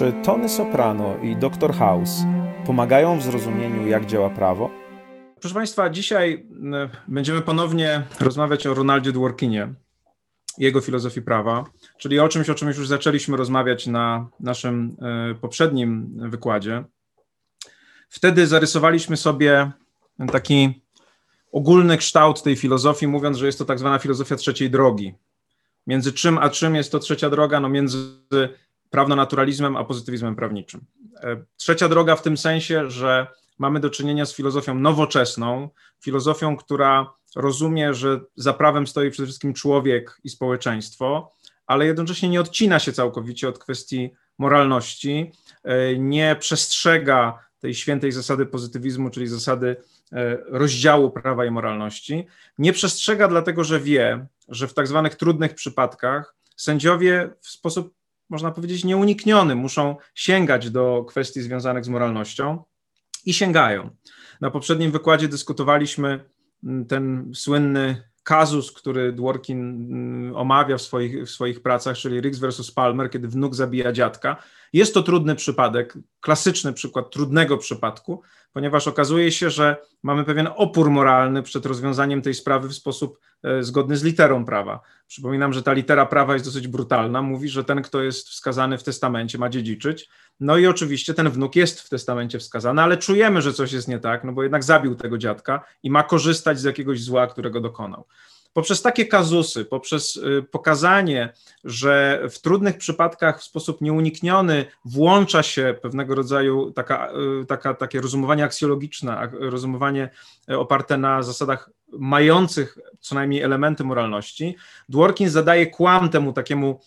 Czy Tony Soprano i Dr. House pomagają w zrozumieniu, jak działa prawo? Proszę Państwa, dzisiaj e, będziemy ponownie rozmawiać o Ronaldzie Dworkinie, jego filozofii prawa, czyli o czymś, o czym już zaczęliśmy rozmawiać na naszym e, poprzednim wykładzie. Wtedy zarysowaliśmy sobie taki ogólny kształt tej filozofii, mówiąc, że jest to tak zwana filozofia trzeciej drogi. Między czym a czym jest to trzecia droga? No między prawnonaturalizmem a pozytywizmem prawniczym. E, trzecia droga w tym sensie, że mamy do czynienia z filozofią nowoczesną, filozofią, która rozumie, że za prawem stoi przede wszystkim człowiek i społeczeństwo, ale jednocześnie nie odcina się całkowicie od kwestii moralności, e, nie przestrzega tej świętej zasady pozytywizmu, czyli zasady e, rozdziału prawa i moralności. Nie przestrzega dlatego, że wie, że w tak zwanych trudnych przypadkach sędziowie w sposób można powiedzieć, nieunikniony. Muszą sięgać do kwestii związanych z moralnością i sięgają. Na poprzednim wykładzie dyskutowaliśmy mm, ten słynny kazus, który Dworkin mm, omawia w swoich, w swoich pracach, czyli Riggs versus Palmer, kiedy wnuk zabija dziadka. Jest to trudny przypadek, klasyczny przykład trudnego przypadku, ponieważ okazuje się, że mamy pewien opór moralny przed rozwiązaniem tej sprawy w sposób e, zgodny z literą prawa. Przypominam, że ta litera prawa jest dosyć brutalna. Mówi, że ten, kto jest wskazany w testamencie, ma dziedziczyć. No i oczywiście ten wnuk jest w testamencie wskazany, ale czujemy, że coś jest nie tak, no bo jednak zabił tego dziadka i ma korzystać z jakiegoś zła, którego dokonał poprzez takie kazusy, poprzez y, pokazanie, że w trudnych przypadkach w sposób nieunikniony włącza się pewnego rodzaju taka, y, taka, takie rozumowanie aksjologiczne, rozumowanie y, oparte na zasadach mających co najmniej elementy moralności, Dworkin zadaje kłam temu takiemu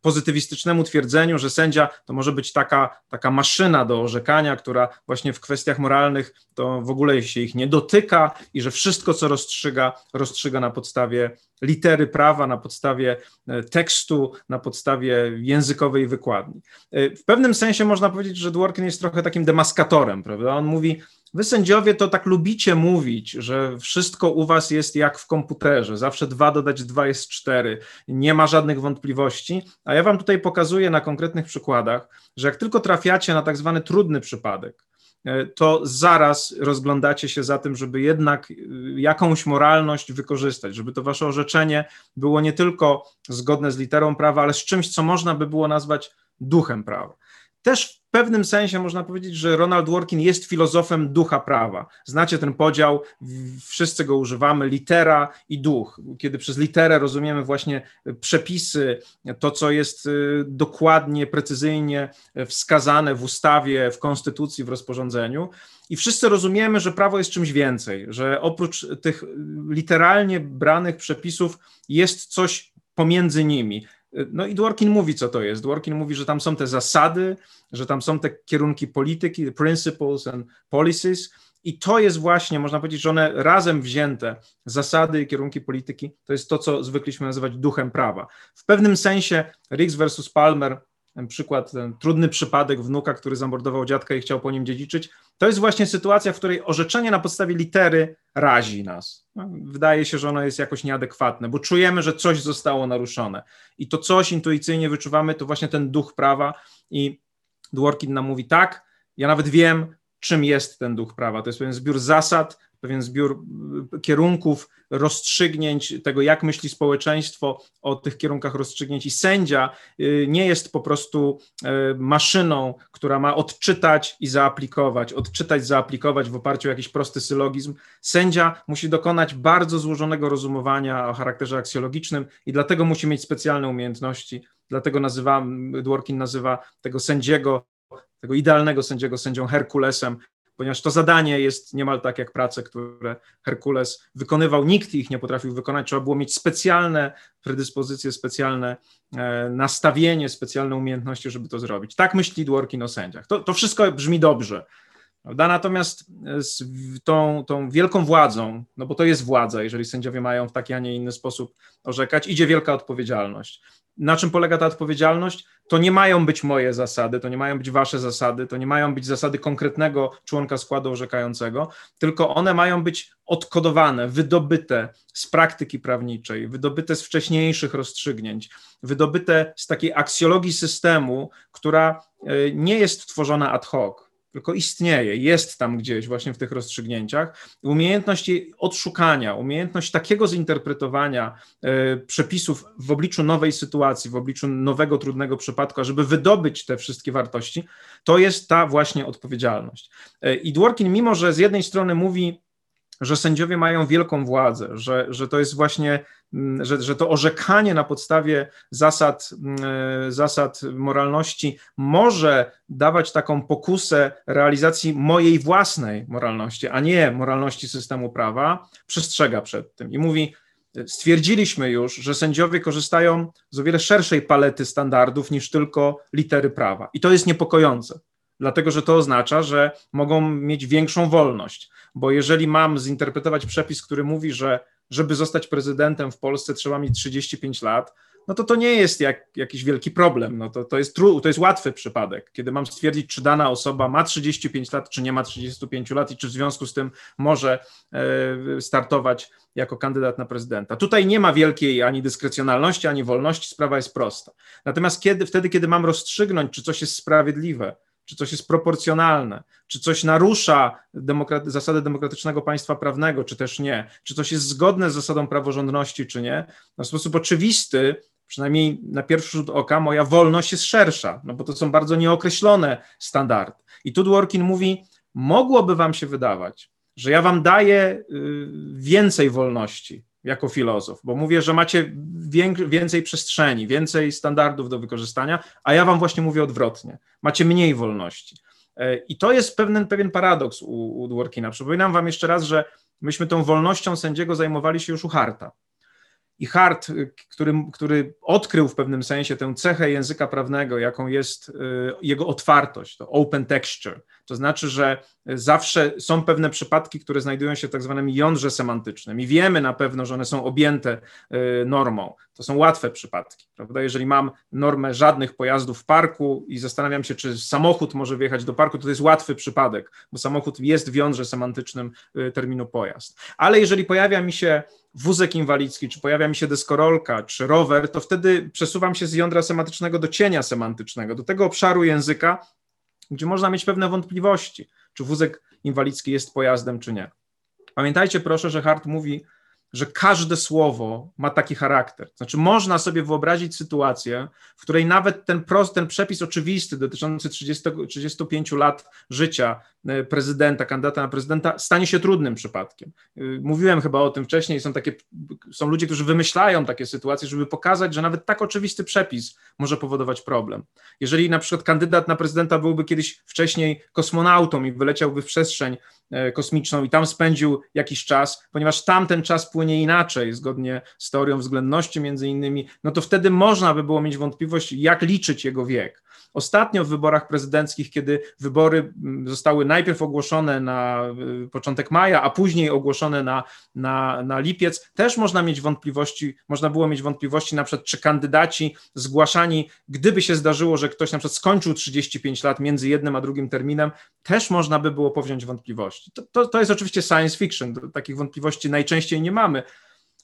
pozytywistycznemu twierdzeniu, że sędzia to może być taka, taka maszyna do orzekania, która właśnie w kwestiach moralnych to w ogóle się ich nie dotyka i że wszystko, co rozstrzyga, rozstrzyga na podstawie litery prawa, na podstawie e, tekstu, na podstawie językowej wykładni. E, w pewnym sensie można powiedzieć, że Dworkin jest trochę takim demaskatorem, prawda? On mówi, Wy sędziowie to tak lubicie mówić, że wszystko u was jest jak w komputerze, zawsze dwa dodać dwa jest cztery, nie ma żadnych wątpliwości, a ja wam tutaj pokazuję na konkretnych przykładach, że jak tylko trafiacie na tak zwany trudny przypadek, e, to zaraz rozglądacie się za tym, żeby jednak e, jakąś moralność wykorzystać, żeby to wasze orzeczenie było nie tylko zgodne z literą prawa, ale z czymś, co można by było nazwać duchem prawa. Też w pewnym sensie można powiedzieć, że Ronald Dworkin jest filozofem ducha prawa. Znacie ten podział, wszyscy go używamy, litera i duch. Kiedy przez literę rozumiemy właśnie przepisy, to co jest y, dokładnie, precyzyjnie wskazane w ustawie, w konstytucji, w rozporządzeniu. I wszyscy rozumiemy, że prawo jest czymś więcej, że oprócz tych literalnie branych przepisów jest coś pomiędzy nimi. No i Dworkin mówi, co to jest. Dworkin mówi, że tam są te zasady, że tam są te kierunki polityki, principles and policies, i to jest właśnie, można powiedzieć, że one razem wzięte, zasady i kierunki polityki, to jest to, co zwykliśmy nazywać duchem prawa. W pewnym sensie Riggs versus Palmer przykład, ten trudny przypadek wnuka, który zamordował dziadka i chciał po nim dziedziczyć, to jest właśnie sytuacja, w której orzeczenie na podstawie litery razi nas. No, wydaje się, że ono jest jakoś nieadekwatne, bo czujemy, że coś zostało naruszone. I to coś intuicyjnie wyczuwamy, to właśnie ten duch prawa. I Dworkin nam mówi tak, ja nawet wiem, czym jest ten duch prawa. To jest pewien zbiór zasad, pewien zbiór y, kierunków, rozstrzygnięć tego, jak myśli społeczeństwo o tych kierunkach rozstrzygnięć. I sędzia y, nie jest po prostu y, maszyną, która ma odczytać i zaaplikować, odczytać, zaaplikować w oparciu o jakiś prosty sylogizm. Sędzia musi dokonać bardzo złożonego rozumowania o charakterze aksjologicznym i dlatego musi mieć specjalne umiejętności. Dlatego nazywa, Dworkin nazywa tego sędziego tego idealnego sędziego sędzią Herkulesem, ponieważ to zadanie jest niemal tak jak prace, które Herkules wykonywał, nikt ich nie potrafił wykonać, trzeba było mieć specjalne predyspozycje, specjalne e, nastawienie, specjalne umiejętności, żeby to zrobić. Tak myśli Dworkin o sędziach. To, to wszystko brzmi dobrze. Prawda? Natomiast z tą, tą wielką władzą, no bo to jest władza, jeżeli sędziowie mają w taki, a nie inny sposób orzekać, idzie wielka odpowiedzialność. Na czym polega ta odpowiedzialność? To nie mają być moje zasady, to nie mają być wasze zasady, to nie mają być zasady konkretnego członka składu orzekającego, tylko one mają być odkodowane, wydobyte z praktyki prawniczej, wydobyte z wcześniejszych rozstrzygnięć, wydobyte z takiej aksjologii systemu, która e, nie jest tworzona ad hoc tylko istnieje, jest tam gdzieś właśnie w tych rozstrzygnięciach. Umiejętność odszukania, umiejętność takiego zinterpretowania y, przepisów w obliczu nowej sytuacji, w obliczu nowego, trudnego przypadku, żeby wydobyć te wszystkie wartości, to jest ta właśnie odpowiedzialność. Y, I Dworkin, mimo że z jednej strony mówi, że sędziowie mają wielką władzę, że, że to jest właśnie, że, że to orzekanie na podstawie zasad, mm, e, zasad moralności może dawać taką pokusę realizacji mojej własnej moralności, a nie moralności systemu prawa, przestrzega przed tym i mówi, stwierdziliśmy już, że sędziowie korzystają z o wiele szerszej palety standardów niż tylko litery prawa. I to jest niepokojące dlatego że to oznacza, że mogą mieć większą wolność. Bo jeżeli mam zinterpretować przepis, który mówi, że żeby zostać prezydentem w Polsce trzeba mieć 35 lat, no to to nie jest jak, jakiś wielki problem. No to, to, jest tru, to jest łatwy przypadek, kiedy mam stwierdzić, czy dana osoba ma 35 lat, czy nie ma 35 lat i czy w związku z tym może e, startować jako kandydat na prezydenta. Tutaj nie ma wielkiej ani dyskrecjonalności, ani wolności, sprawa jest prosta. Natomiast kiedy, wtedy, kiedy mam rozstrzygnąć, czy coś jest sprawiedliwe, czy coś jest proporcjonalne, czy coś narusza zasady demokratycznego państwa prawnego, czy też nie, czy coś jest zgodne z zasadą praworządności, czy nie, no w sposób oczywisty, przynajmniej na pierwszy rzut oka, moja wolność jest szersza, no bo to są bardzo nieokreślone standardy. I tu Dworkin mówi, mogłoby wam się wydawać, że ja wam daję y, więcej wolności, jako filozof, bo mówię, że macie więcej przestrzeni, więcej standardów do wykorzystania, a ja wam właśnie mówię odwrotnie. Macie mniej wolności. E, I to jest pewien, pewien paradoks u, u Dworkina. Przypominam wam jeszcze raz, że myśmy tą wolnością sędziego zajmowali się już u Harta. I Hart, y, który, który odkrył w pewnym sensie tę cechę języka prawnego, jaką jest y, jego otwartość, to open texture, to znaczy, że zawsze są pewne przypadki, które znajdują się w tak zwanym jądrze semantycznym i wiemy na pewno, że one są objęte y, normą. To są łatwe przypadki, prawda? Jeżeli mam normę żadnych pojazdów w parku i zastanawiam się, czy samochód może wjechać do parku, to, to jest łatwy przypadek, bo samochód jest w jądrze semantycznym terminu pojazd. Ale jeżeli pojawia mi się wózek inwalidzki, czy pojawia mi się deskorolka, czy rower, to wtedy przesuwam się z jądra semantycznego do cienia semantycznego, do tego obszaru języka, gdzie można mieć pewne wątpliwości, czy wózek inwalidzki jest pojazdem, czy nie. Pamiętajcie proszę, że Hart mówi, że każde słowo ma taki charakter. Znaczy, można sobie wyobrazić sytuację, w której nawet ten, prost, ten przepis oczywisty dotyczący 30, 35 lat życia e, prezydenta, kandydata na prezydenta, stanie się trudnym przypadkiem. E, mówiłem chyba o tym wcześniej, są, takie, są ludzie, którzy wymyślają takie sytuacje, żeby pokazać, że nawet tak oczywisty przepis może powodować problem. Jeżeli na przykład kandydat na prezydenta byłby kiedyś wcześniej kosmonautą i wyleciałby w przestrzeń e, kosmiczną i tam spędził jakiś czas, ponieważ tamten czas płynie inaczej, zgodnie z teorią względności między innymi, no to wtedy można by było mieć wątpliwość, jak liczyć jego wiek. Ostatnio w wyborach prezydenckich, kiedy wybory mm, zostały najpierw ogłoszone na y, początek maja, a później ogłoszone na, na, na lipiec, też można mieć wątpliwości, można było mieć wątpliwości na przykład, czy kandydaci zgłaszani, gdyby się zdarzyło, że ktoś na przykład skończył 35 lat między jednym a drugim terminem, też można by było powziąć wątpliwości. To, to, to jest oczywiście science fiction, takich wątpliwości najczęściej nie mamy,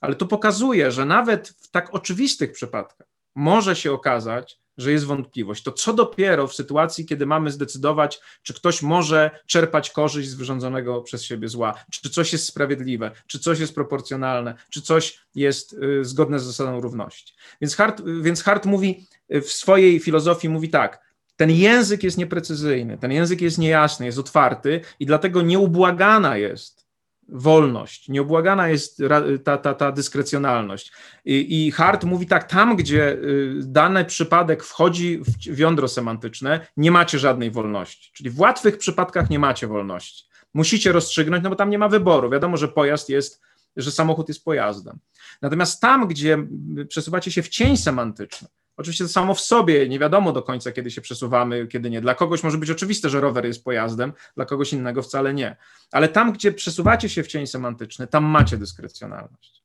ale to pokazuje, że nawet w tak oczywistych przypadkach może się okazać, że jest wątpliwość. To co dopiero w sytuacji, kiedy mamy zdecydować, czy ktoś może czerpać korzyść z wyrządzonego przez siebie zła, czy coś jest sprawiedliwe, czy coś jest proporcjonalne, czy coś jest y, zgodne z zasadą równości. Więc Hart, więc Hart mówi y, w swojej filozofii, mówi tak, ten język jest nieprecyzyjny, ten język jest niejasny, jest otwarty i dlatego nieubłagana jest wolność, nieobłagana jest ta, ta, ta dyskrecjonalność. I, I Hart mówi tak, tam gdzie y, dany przypadek wchodzi w jądro semantyczne, nie macie żadnej wolności. Czyli w łatwych przypadkach nie macie wolności. Musicie rozstrzygnąć, no bo tam nie ma wyboru. Wiadomo, że pojazd jest, że samochód jest pojazdem. Natomiast tam, gdzie przesuwacie się w cień semantyczny, Oczywiście to samo w sobie, nie wiadomo do końca, kiedy się przesuwamy, kiedy nie. Dla kogoś może być oczywiste, że rower jest pojazdem, dla kogoś innego wcale nie. Ale tam, gdzie przesuwacie się w cień semantyczny, tam macie dyskrecjonalność.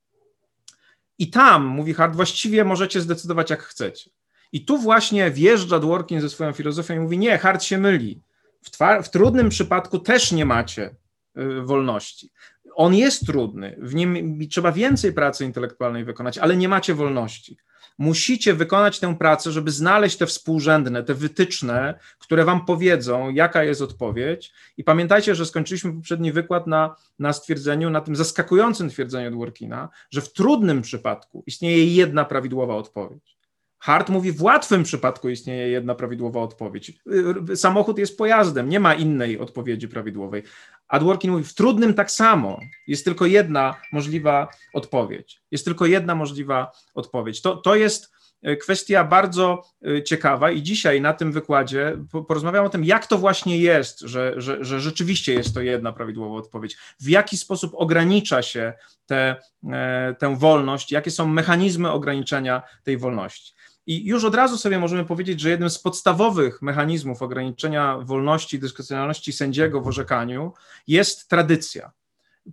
I tam, mówi Hart, właściwie możecie zdecydować, jak chcecie. I tu właśnie wjeżdża Dworkin ze swoją filozofią i mówi: Nie, Hart się myli. W, w trudnym przypadku też nie macie y, wolności. On jest trudny, w nim trzeba więcej pracy intelektualnej wykonać, ale nie macie wolności musicie wykonać tę pracę, żeby znaleźć te współrzędne, te wytyczne, które wam powiedzą, jaka jest odpowiedź. I pamiętajcie, że skończyliśmy poprzedni wykład na, na stwierdzeniu, na tym zaskakującym twierdzeniu Dworkina, że w trudnym przypadku istnieje jedna prawidłowa odpowiedź. Hart mówi, w łatwym przypadku istnieje jedna prawidłowa odpowiedź. Samochód jest pojazdem, nie ma innej odpowiedzi prawidłowej. A Dworkin mówi, w trudnym tak samo. Jest tylko jedna możliwa odpowiedź. Jest tylko jedna możliwa odpowiedź. To, to jest e, kwestia bardzo e, ciekawa i dzisiaj na tym wykładzie porozmawiam o tym, jak to właśnie jest, że, że, że rzeczywiście jest to jedna prawidłowa odpowiedź. W jaki sposób ogranicza się te, tę wolność, jakie są mechanizmy ograniczenia tej wolności. I już od razu sobie możemy powiedzieć, że jednym z podstawowych mechanizmów ograniczenia wolności i dyskrecjonalności sędziego w orzekaniu jest tradycja.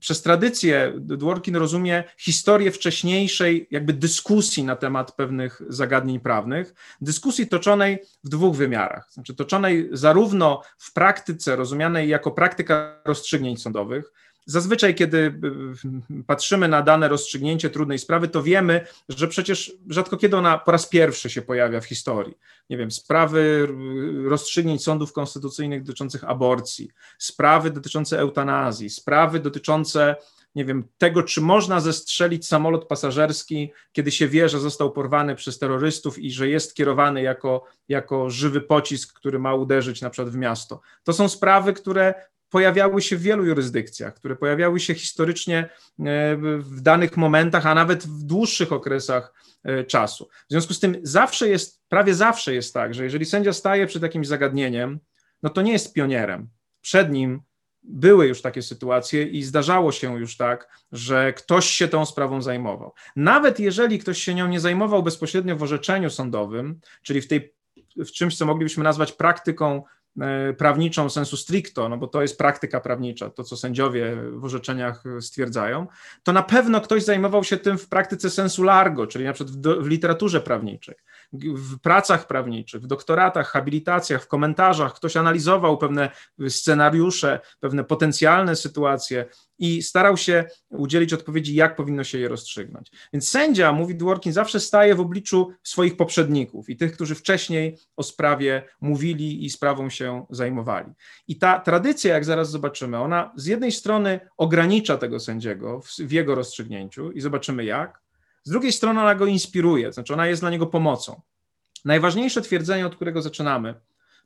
Przez tradycję Dworkin rozumie historię wcześniejszej jakby dyskusji na temat pewnych zagadnień prawnych, dyskusji toczonej w dwóch wymiarach, znaczy toczonej zarówno w praktyce rozumianej jako praktyka rozstrzygnięć sądowych, Zazwyczaj, kiedy y, patrzymy na dane rozstrzygnięcie trudnej sprawy, to wiemy, że przecież rzadko kiedy ona po raz pierwszy się pojawia w historii. Nie wiem, sprawy rozstrzygnięć sądów konstytucyjnych dotyczących aborcji, sprawy dotyczące eutanazji, sprawy dotyczące nie wiem, tego, czy można zestrzelić samolot pasażerski, kiedy się wie, że został porwany przez terrorystów i że jest kierowany jako, jako żywy pocisk, który ma uderzyć na przykład w miasto. To są sprawy, które pojawiały się w wielu jurysdykcjach, które pojawiały się historycznie e, w danych momentach, a nawet w dłuższych okresach e, czasu. W związku z tym zawsze jest, prawie zawsze jest tak, że jeżeli sędzia staje przed jakimś zagadnieniem, no to nie jest pionierem. Przed nim były już takie sytuacje i zdarzało się już tak, że ktoś się tą sprawą zajmował. Nawet jeżeli ktoś się nią nie zajmował bezpośrednio w orzeczeniu sądowym, czyli w tej w czymś, co moglibyśmy nazwać praktyką prawniczą sensu stricto, no bo to jest praktyka prawnicza, to co sędziowie w orzeczeniach stwierdzają, to na pewno ktoś zajmował się tym w praktyce sensu largo, czyli na przykład w, w literaturze prawniczej, w pracach prawniczych, w doktoratach, habilitacjach, w komentarzach, ktoś analizował pewne scenariusze, pewne potencjalne sytuacje, i starał się udzielić odpowiedzi, jak powinno się je rozstrzygnąć. Więc sędzia, mówi Dworkin, zawsze staje w obliczu swoich poprzedników i tych, którzy wcześniej o sprawie mówili i sprawą się zajmowali. I ta tradycja, jak zaraz zobaczymy, ona z jednej strony ogranicza tego sędziego w, w jego rozstrzygnięciu i zobaczymy jak, z drugiej strony ona go inspiruje, znaczy ona jest dla niego pomocą. Najważniejsze twierdzenie, od którego zaczynamy,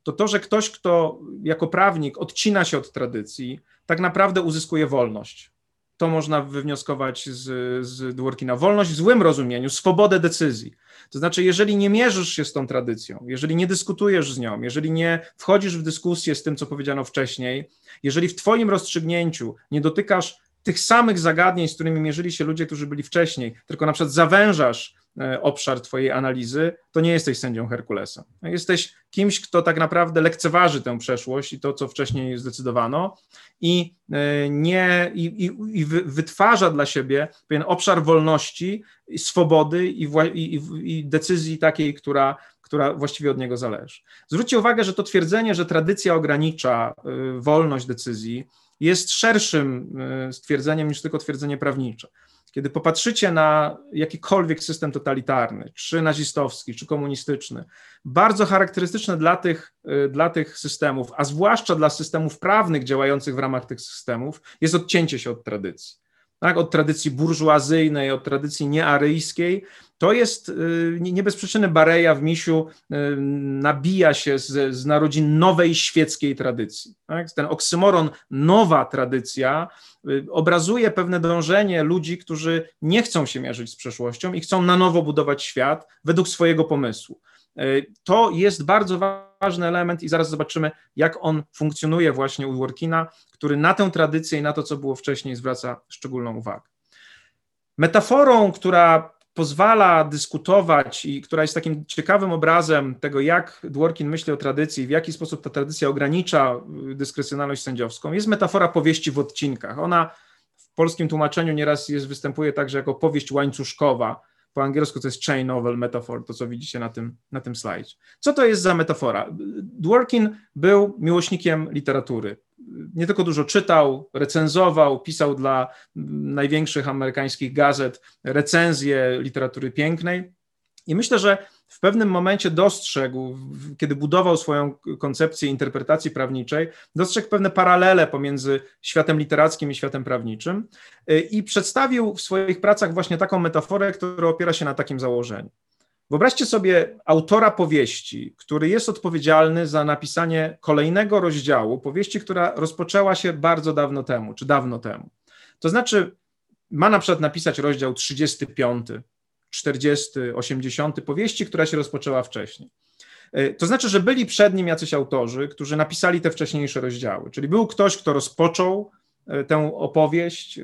to to, że ktoś, kto jako prawnik odcina się od tradycji, tak naprawdę uzyskuje wolność. To można wywnioskować z, z Dworkina. Wolność w złym rozumieniu, swobodę decyzji. To znaczy, jeżeli nie mierzysz się z tą tradycją, jeżeli nie dyskutujesz z nią, jeżeli nie wchodzisz w dyskusję z tym, co powiedziano wcześniej, jeżeli w Twoim rozstrzygnięciu nie dotykasz tych samych zagadnień, z którymi mierzyli się ludzie, którzy byli wcześniej, tylko na przykład zawężasz E, obszar Twojej analizy, to nie jesteś sędzią Herkulesem. Jesteś kimś, kto tak naprawdę lekceważy tę przeszłość i to, co wcześniej zdecydowano, i, e, nie, i, i, i wytwarza dla siebie pewien obszar wolności, swobody i, i, i decyzji takiej, która, która właściwie od niego zależy. Zwróćcie uwagę, że to twierdzenie, że tradycja ogranicza e, wolność decyzji, jest szerszym stwierdzeniem niż tylko twierdzenie prawnicze. Kiedy popatrzycie na jakikolwiek system totalitarny, czy nazistowski, czy komunistyczny, bardzo charakterystyczne dla tych, y, dla tych systemów, a zwłaszcza dla systemów prawnych działających w ramach tych systemów, jest odcięcie się od tradycji. Tak, od tradycji burżuazyjnej, od tradycji niearyjskiej, to jest y, nie bez przyczyny Bareja w Misiu y, nabija się z, z narodzin nowej świeckiej tradycji. Tak? Ten oksymoron nowa tradycja y, obrazuje pewne dążenie ludzi, którzy nie chcą się mierzyć z przeszłością i chcą na nowo budować świat według swojego pomysłu. To jest bardzo ważny element i zaraz zobaczymy, jak on funkcjonuje właśnie u Workina, który na tę tradycję i na to, co było wcześniej, zwraca szczególną uwagę. Metaforą, która pozwala dyskutować i która jest takim ciekawym obrazem tego, jak Dworkin myśli o tradycji, w jaki sposób ta tradycja ogranicza y, dyskrecjonalność sędziowską, jest metafora powieści w odcinkach. Ona w polskim tłumaczeniu nieraz jest, występuje także jako powieść łańcuszkowa. Po angielsku to jest chain novel metaphor, to co widzicie na tym, na tym slajdzie. Co to jest za metafora? Dworkin był miłośnikiem literatury nie tylko dużo czytał, recenzował, pisał dla największych amerykańskich gazet recenzje literatury pięknej. I myślę, że w pewnym momencie dostrzegł, kiedy budował swoją koncepcję interpretacji prawniczej, dostrzegł pewne paralele pomiędzy światem literackim i światem prawniczym i przedstawił w swoich pracach właśnie taką metaforę, która opiera się na takim założeniu. Wyobraźcie sobie autora powieści, który jest odpowiedzialny za napisanie kolejnego rozdziału powieści, która rozpoczęła się bardzo dawno temu, czy dawno temu. To znaczy, ma na przykład napisać rozdział 35, 40, 80 powieści, która się rozpoczęła wcześniej. E, to znaczy, że byli przed nim jacyś autorzy, którzy napisali te wcześniejsze rozdziały. Czyli był ktoś, kto rozpoczął tę opowieść, e,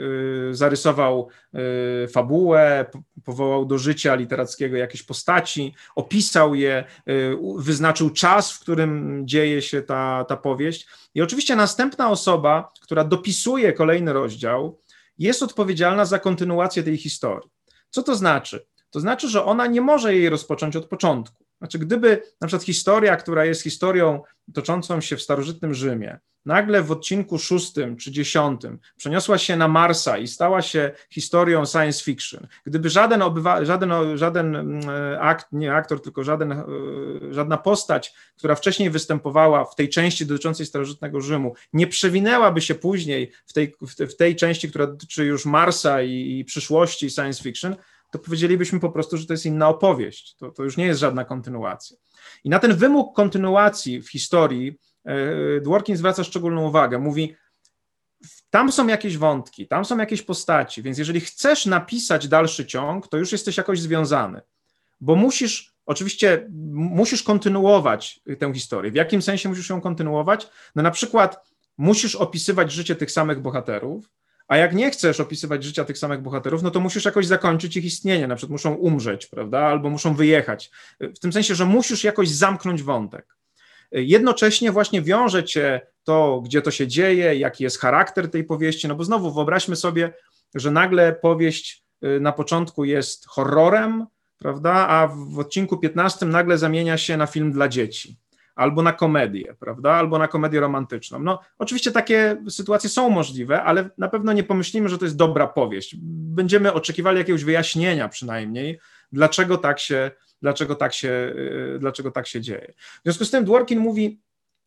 zarysował e, fabułę, powołał do życia literackiego jakieś postaci, opisał je, wyznaczył czas, w którym dzieje się ta, ta powieść. I oczywiście następna osoba, która dopisuje kolejny rozdział, jest odpowiedzialna za kontynuację tej historii. Co to znaczy? To znaczy, że ona nie może jej rozpocząć od początku. Znaczy, gdyby na przykład historia, która jest historią toczącą się w starożytnym Rzymie, nagle w odcinku szóstym czy dziesiątym przeniosła się na Marsa i stała się historią science fiction, gdyby żaden, obywa, żaden, żaden mm, akt, nie aktor, tylko żaden, e, żadna postać, która wcześniej występowała w tej części dotyczącej starożytnego Rzymu, nie przewinęłaby się później w tej, w tej części, która dotyczy już Marsa i, i przyszłości science fiction, to powiedzielibyśmy po prostu, że to jest inna opowieść. To, to już nie jest żadna kontynuacja. I na ten wymóg kontynuacji w historii Dworkin zwraca szczególną uwagę. Mówi, tam są jakieś wątki, tam są jakieś postaci, więc jeżeli chcesz napisać dalszy ciąg, to już jesteś jakoś związany, bo musisz, oczywiście musisz kontynuować tę historię. W jakim sensie musisz ją kontynuować? No na przykład musisz opisywać życie tych samych bohaterów, a jak nie chcesz opisywać życia tych samych bohaterów, no to musisz jakoś zakończyć ich istnienie, na przykład muszą umrzeć, prawda, albo muszą wyjechać. W tym sensie, że musisz jakoś zamknąć wątek. Jednocześnie właśnie wiąże cię to, gdzie to się dzieje, jaki jest charakter tej powieści, no bo znowu wyobraźmy sobie, że nagle powieść y, na początku jest horrorem, prawda, a w odcinku 15 nagle zamienia się na film dla dzieci albo na komedię, prawda, albo na komedię romantyczną. No, oczywiście takie sytuacje są możliwe, ale na pewno nie pomyślimy, że to jest dobra powieść. Będziemy oczekiwali jakiegoś wyjaśnienia przynajmniej, dlaczego tak się, dlaczego tak się, y, dlaczego tak się dzieje. W związku z tym Dworkin mówi,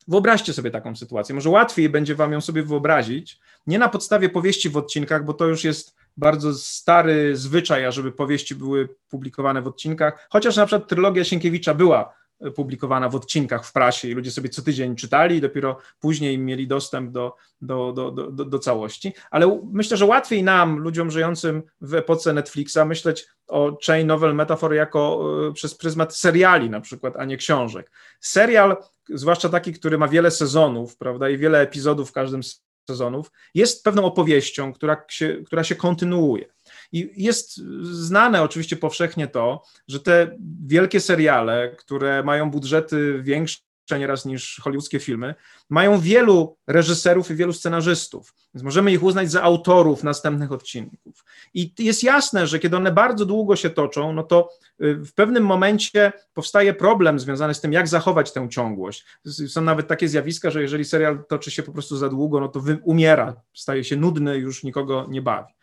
Wyobraźcie sobie taką sytuację. Może łatwiej będzie Wam ją sobie wyobrazić, nie na podstawie powieści w odcinkach, bo to już jest bardzo stary zwyczaj, ażeby powieści były publikowane w odcinkach, chociaż na przykład trylogia Sienkiewicza była publikowana w odcinkach w prasie i ludzie sobie co tydzień czytali i dopiero później mieli dostęp do, do, do, do, do całości. Ale myślę, że łatwiej nam, ludziom żyjącym w epoce Netflixa, myśleć o chain novel metafor jako e, przez pryzmat seriali na przykład, a nie książek. Serial, zwłaszcza taki, który ma wiele sezonów, prawda, i wiele epizodów w każdym sezonów, jest pewną opowieścią, która się, która się kontynuuje. I jest znane oczywiście powszechnie to, że te wielkie seriale, które mają budżety większe nieraz niż hollywoodzkie filmy, mają wielu reżyserów i wielu scenarzystów, więc możemy ich uznać za autorów następnych odcinków. I jest jasne, że kiedy one bardzo długo się toczą, no to y, w pewnym momencie powstaje problem związany z tym, jak zachować tę ciągłość. Są nawet takie zjawiska, że jeżeli serial toczy się po prostu za długo, no to umiera, staje się nudny, już nikogo nie bawi.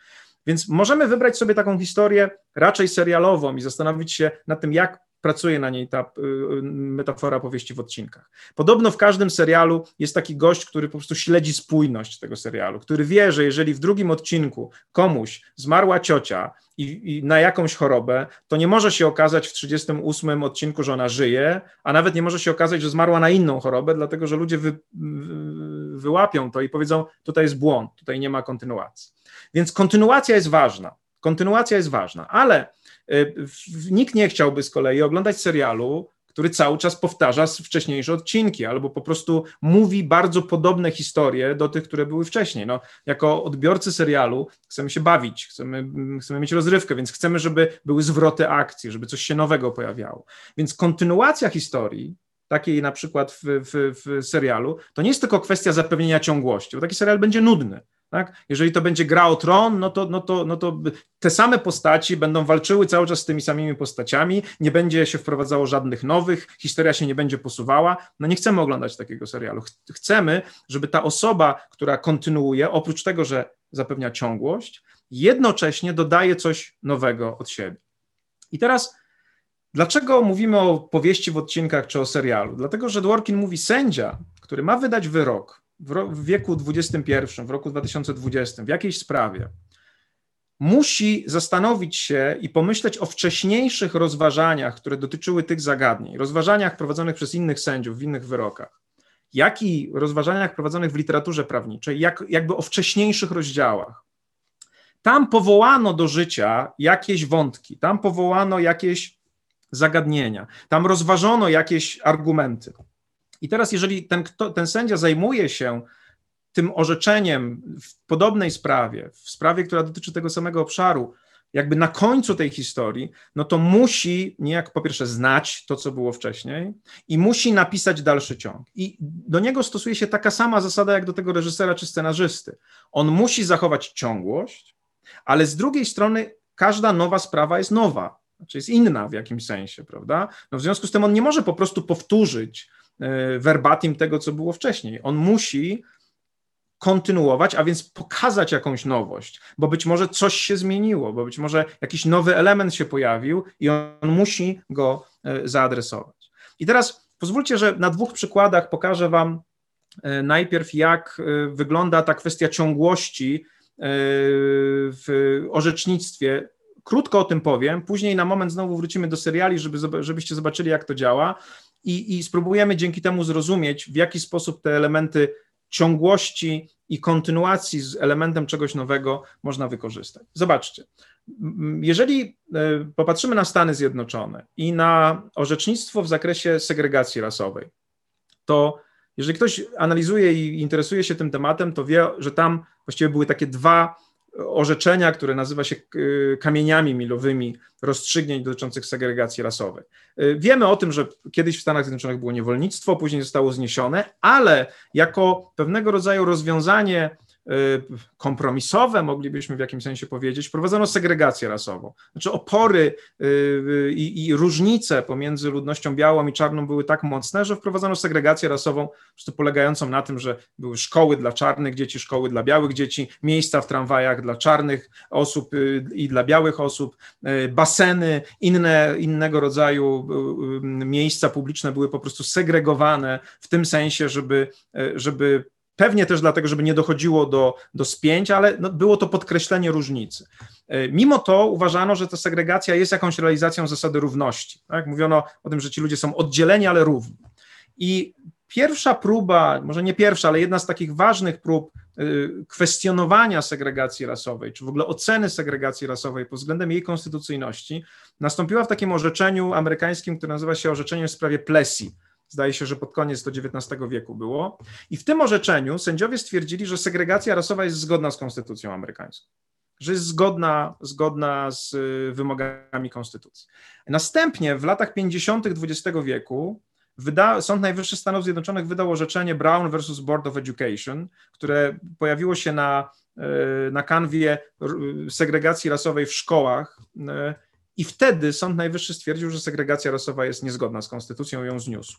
Więc możemy wybrać sobie taką historię raczej serialową i zastanowić się nad tym, jak pracuje na niej ta y, y, metafora powieści w odcinkach. Podobno w każdym serialu jest taki gość, który po prostu śledzi spójność tego serialu, który wie, że jeżeli w drugim odcinku komuś zmarła ciocia i, i na jakąś chorobę, to nie może się okazać w 38 odcinku, że ona żyje, a nawet nie może się okazać, że zmarła na inną chorobę, dlatego że ludzie wy, wyłapią to i powiedzą, tutaj jest błąd, tutaj nie ma kontynuacji. Więc kontynuacja jest ważna. Kontynuacja jest ważna, ale y, nikt nie chciałby z kolei oglądać serialu, który cały czas powtarza wcześniejsze odcinki, albo po prostu mówi bardzo podobne historie do tych, które były wcześniej. No, jako odbiorcy serialu chcemy się bawić, chcemy, chcemy mieć rozrywkę, więc chcemy, żeby były zwroty akcji, żeby coś się nowego pojawiało. Więc kontynuacja historii, takiej na przykład w, w, w serialu, to nie jest tylko kwestia zapewnienia ciągłości, bo taki serial będzie nudny. Tak? Jeżeli to będzie gra o tron, no to, no, to, no to te same postaci będą walczyły cały czas z tymi samymi postaciami, nie będzie się wprowadzało żadnych nowych, historia się nie będzie posuwała. No nie chcemy oglądać takiego serialu. Chcemy, żeby ta osoba, która kontynuuje, oprócz tego, że zapewnia ciągłość, jednocześnie dodaje coś nowego od siebie. I teraz, dlaczego mówimy o powieści w odcinkach czy o serialu? Dlatego, że Dworkin mówi, sędzia, który ma wydać wyrok, w, wieku XXI, w roku 2020, w jakiejś sprawie, musi zastanowić się i pomyśleć o wcześniejszych rozważaniach, które dotyczyły tych zagadnień, rozważaniach prowadzonych przez innych sędziów w innych wyrokach, jak i rozważaniach prowadzonych w literaturze prawniczej, jak, jakby o wcześniejszych rozdziałach. Tam powołano do życia jakieś wątki, tam powołano jakieś zagadnienia, tam rozważono jakieś argumenty. I teraz, jeżeli ten, kto, ten sędzia zajmuje się tym orzeczeniem w podobnej sprawie, w sprawie, która dotyczy tego samego obszaru, jakby na końcu tej historii, no to musi niejako po pierwsze znać to, co było wcześniej i musi napisać dalszy ciąg. I do niego stosuje się taka sama zasada jak do tego reżysera czy scenarzysty. On musi zachować ciągłość, ale z drugiej strony każda nowa sprawa jest nowa, znaczy jest inna w jakimś sensie, prawda? No w związku z tym on nie może po prostu powtórzyć E, verbatim tego, co było wcześniej. On musi kontynuować, a więc pokazać jakąś nowość, bo być może coś się zmieniło, bo być może jakiś nowy element się pojawił i on musi go e, zaadresować. I teraz pozwólcie, że na dwóch przykładach pokażę Wam e, najpierw, jak wygląda ta kwestia ciągłości w orzecznictwie. Krótko o tym powiem, później na moment znowu wrócimy do seriali, żeby, żebyście zobaczyli, jak to działa i, i spróbujemy dzięki temu zrozumieć, w jaki sposób te elementy ciągłości i kontynuacji z elementem czegoś nowego można wykorzystać. Zobaczcie, jeżeli e, popatrzymy na Stany Zjednoczone i na orzecznictwo w zakresie segregacji rasowej, to jeżeli ktoś analizuje i interesuje się tym tematem, to wie, że tam właściwie były takie dwa orzeczenia, które nazywa się kamieniami milowymi rozstrzygnięć dotyczących segregacji rasowej. E, wiemy o tym, że kiedyś w Stanach Zjednoczonych było niewolnictwo, później zostało zniesione, ale jako pewnego rodzaju rozwiązanie Y, kompromisowe, moglibyśmy w jakimś sensie powiedzieć, wprowadzono segregację rasową. Znaczy opory y, y, i, i, różnice pomiędzy ludnością białą i czarną były tak mocne, że wprowadzono segregację rasową, polegającą na tym, że były szkoły dla czarnych dzieci, szkoły dla białych dzieci, miejsca w tramwajach dla czarnych osób i dla białych osób, baseny, inne, innego rodzaju miejsca publiczne były po prostu segregowane w tym sensie, żeby, żeby Pewnie też dlatego, żeby nie dochodziło do, do spięć, ale no, było to podkreślenie różnicy. E, mimo to uważano, że ta segregacja jest jakąś realizacją zasady równości. Tak? Mówiono o tym, że ci ludzie są oddzieleni, ale równi. I pierwsza próba, może nie pierwsza, ale jedna z takich ważnych prób e, kwestionowania segregacji rasowej, czy w ogóle oceny segregacji rasowej pod względem jej konstytucyjności, nastąpiła w takim orzeczeniu amerykańskim, które nazywa się orzeczeniem w sprawie Plessy Zdaje się, że pod koniec do XIX wieku było. I w tym orzeczeniu sędziowie stwierdzili, że segregacja rasowa jest zgodna z konstytucją amerykańską że jest zgodna, zgodna z y, wymogami konstytucji. Następnie w latach 50. XX wieku wyda, Sąd Najwyższy Stanów Zjednoczonych wydał orzeczenie Brown versus Board of Education, które pojawiło się na, y, na kanwie segregacji rasowej w szkołach. Y, I wtedy Sąd Najwyższy stwierdził, że segregacja rasowa jest niezgodna z konstytucją, ją zniósł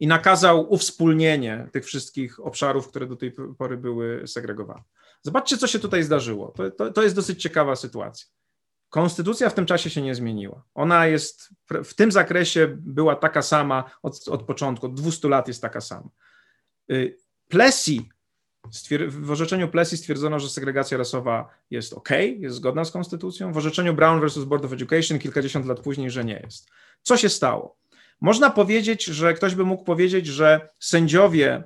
i nakazał uwspólnienie tych wszystkich obszarów, które do tej pory były segregowane. Zobaczcie, co się tutaj zdarzyło. To, to, to, jest dosyć ciekawa sytuacja. Konstytucja w tym czasie się nie zmieniła. Ona jest w tym zakresie była taka sama od, od początku, od 200 lat jest taka sama. Y, Plessy, w orzeczeniu Plessy stwierdzono, że segregacja rasowa jest ok, jest zgodna z konstytucją. W orzeczeniu Brown versus Board of Education kilkadziesiąt lat później, że nie jest. Co się stało? Można powiedzieć, że ktoś by mógł powiedzieć, że sędziowie,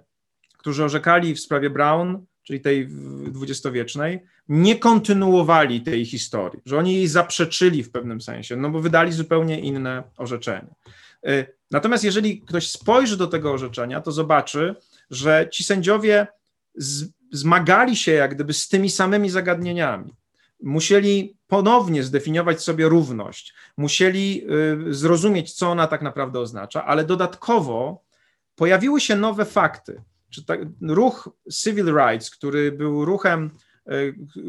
którzy orzekali w sprawie Brown, czyli tej dwudziestowiecznej, nie kontynuowali tej historii, że oni jej zaprzeczyli w pewnym sensie, no bo wydali zupełnie inne orzeczenie. Natomiast jeżeli ktoś spojrzy do tego orzeczenia, to zobaczy, że ci sędziowie zmagali się jak gdyby z tymi samymi zagadnieniami. Musieli ponownie zdefiniować sobie równość, musieli y, zrozumieć, co ona tak naprawdę oznacza, ale dodatkowo pojawiły się nowe fakty. Czy ruch Civil Rights, który był ruchem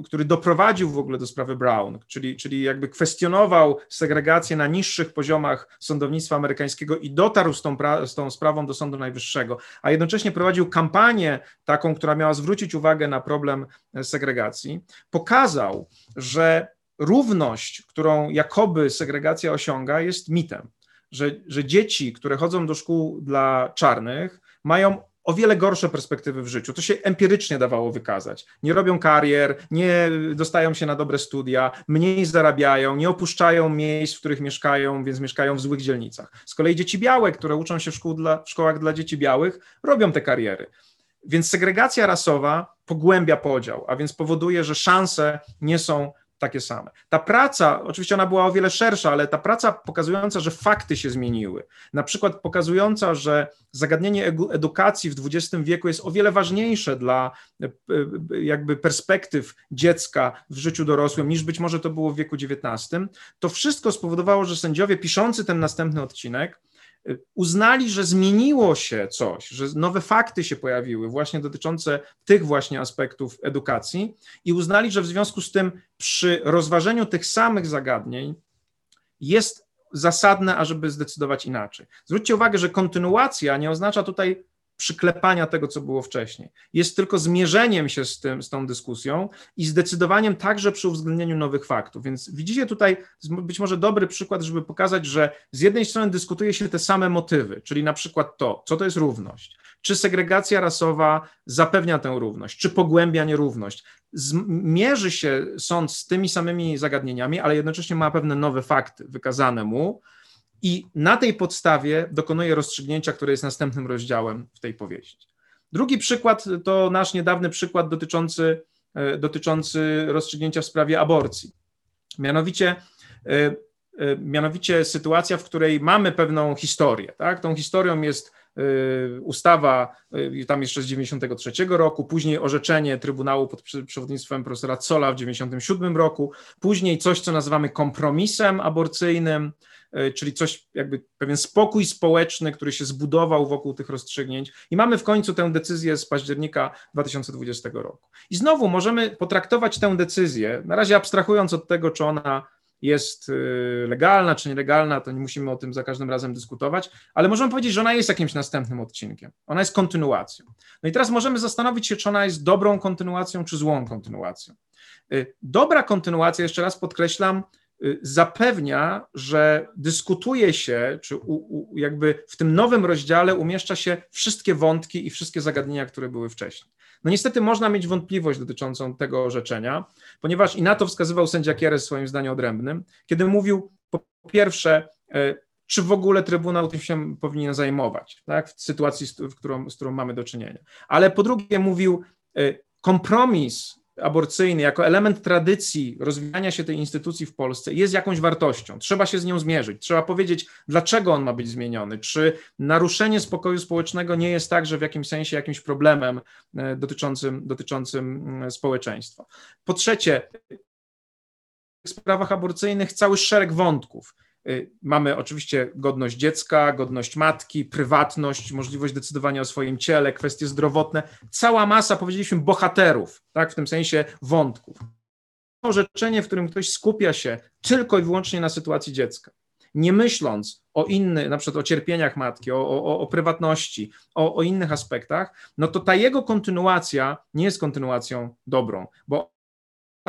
który doprowadził w ogóle do sprawy Brown, czyli, czyli jakby kwestionował segregację na niższych poziomach sądownictwa amerykańskiego i dotarł z tą, z tą sprawą do Sądu Najwyższego, a jednocześnie prowadził kampanię taką, która miała zwrócić uwagę na problem segregacji, pokazał, że równość, którą jakoby segregacja osiąga, jest mitem. Że, że dzieci, które chodzą do szkół dla czarnych, mają o wiele gorsze perspektywy w życiu. To się empirycznie dawało wykazać. Nie robią karier, nie dostają się na dobre studia, mniej zarabiają, nie opuszczają miejsc, w których mieszkają, więc mieszkają w złych dzielnicach. Z kolei dzieci białe, które uczą się w, szkół dla, w szkołach dla dzieci białych, robią te kariery. Więc segregacja rasowa pogłębia podział, a więc powoduje, że szanse nie są takie same. Ta praca, oczywiście ona była o wiele szersza, ale ta praca pokazująca, że fakty się zmieniły, na przykład pokazująca, że zagadnienie edukacji w XX wieku jest o wiele ważniejsze dla e, e, jakby perspektyw dziecka w życiu dorosłym niż być może to było w wieku XIX, to wszystko spowodowało, że sędziowie piszący ten następny odcinek uznali, że zmieniło się coś, że nowe fakty się pojawiły, właśnie dotyczące tych właśnie aspektów edukacji, i uznali, że w związku z tym przy rozważeniu tych samych zagadnień jest zasadne, ażeby zdecydować inaczej. Zwróćcie uwagę, że kontynuacja nie oznacza tutaj przyklepania tego, co było wcześniej. Jest tylko zmierzeniem się z, tym, z tą dyskusją i zdecydowaniem także przy uwzględnieniu nowych faktów. Więc widzicie tutaj być może dobry przykład, żeby pokazać, że z jednej strony dyskutuje się te same motywy, czyli na przykład to, co to jest równość, czy segregacja rasowa zapewnia tę równość, czy pogłębia nierówność. Mierzy się sąd z tymi samymi zagadnieniami, ale jednocześnie ma pewne nowe fakty wykazane mu, i na tej podstawie dokonuje rozstrzygnięcia, które jest następnym rozdziałem w tej powieści. Drugi przykład to nasz niedawny przykład dotyczący, e, dotyczący rozstrzygnięcia w sprawie aborcji. Mianowicie, e, e, mianowicie sytuacja, w której mamy pewną historię. Tak? Tą historią jest ustawa tam jeszcze z 93 roku, później orzeczenie Trybunału pod przewodnictwem profesora Cola w 97 roku, później coś, co nazywamy kompromisem aborcyjnym, czyli coś jakby pewien spokój społeczny, który się zbudował wokół tych rozstrzygnięć i mamy w końcu tę decyzję z października 2020 roku. I znowu możemy potraktować tę decyzję, na razie abstrahując od tego, czy ona jest e, legalna czy nielegalna, to nie musimy o tym za każdym razem dyskutować, ale możemy powiedzieć, że ona jest jakimś następnym odcinkiem. Ona jest kontynuacją. No i teraz możemy zastanowić się, czy ona jest dobrą kontynuacją, czy złą kontynuacją. E, dobra kontynuacja, jeszcze raz podkreślam, zapewnia, że dyskutuje się, czy u, u, jakby w tym nowym rozdziale umieszcza się wszystkie wątki i wszystkie zagadnienia, które były wcześniej. No niestety można mieć wątpliwość dotyczącą tego orzeczenia, ponieważ i na to wskazywał sędzia Kieres w swoim zdaniu odrębnym, kiedy mówił po pierwsze, y, czy w ogóle Trybunał tym się powinien zajmować, tak, w sytuacji, z którą, z którą mamy do czynienia. Ale po drugie mówił, y, kompromis aborcyjny jako element tradycji rozwijania się tej instytucji w Polsce jest jakąś wartością. Trzeba się z nią zmierzyć, trzeba powiedzieć, dlaczego on ma być zmieniony. Czy naruszenie spokoju społecznego nie jest także w jakimś sensie jakimś problemem e, dotyczącym, dotyczącym mm, społeczeństwa. Po trzecie, w sprawach aborcyjnych cały szereg wątków. Y, mamy oczywiście godność dziecka, godność matki, prywatność, możliwość decydowania o swoim ciele, kwestie zdrowotne, cała masa, powiedzieliśmy, bohaterów, tak, w tym sensie wątków. Orzeczenie, w którym ktoś skupia się tylko i wyłącznie na sytuacji dziecka, nie myśląc o innych, na przykład o cierpieniach matki, o, o, o prywatności, o, o innych aspektach, no to ta jego kontynuacja nie jest kontynuacją dobrą, bo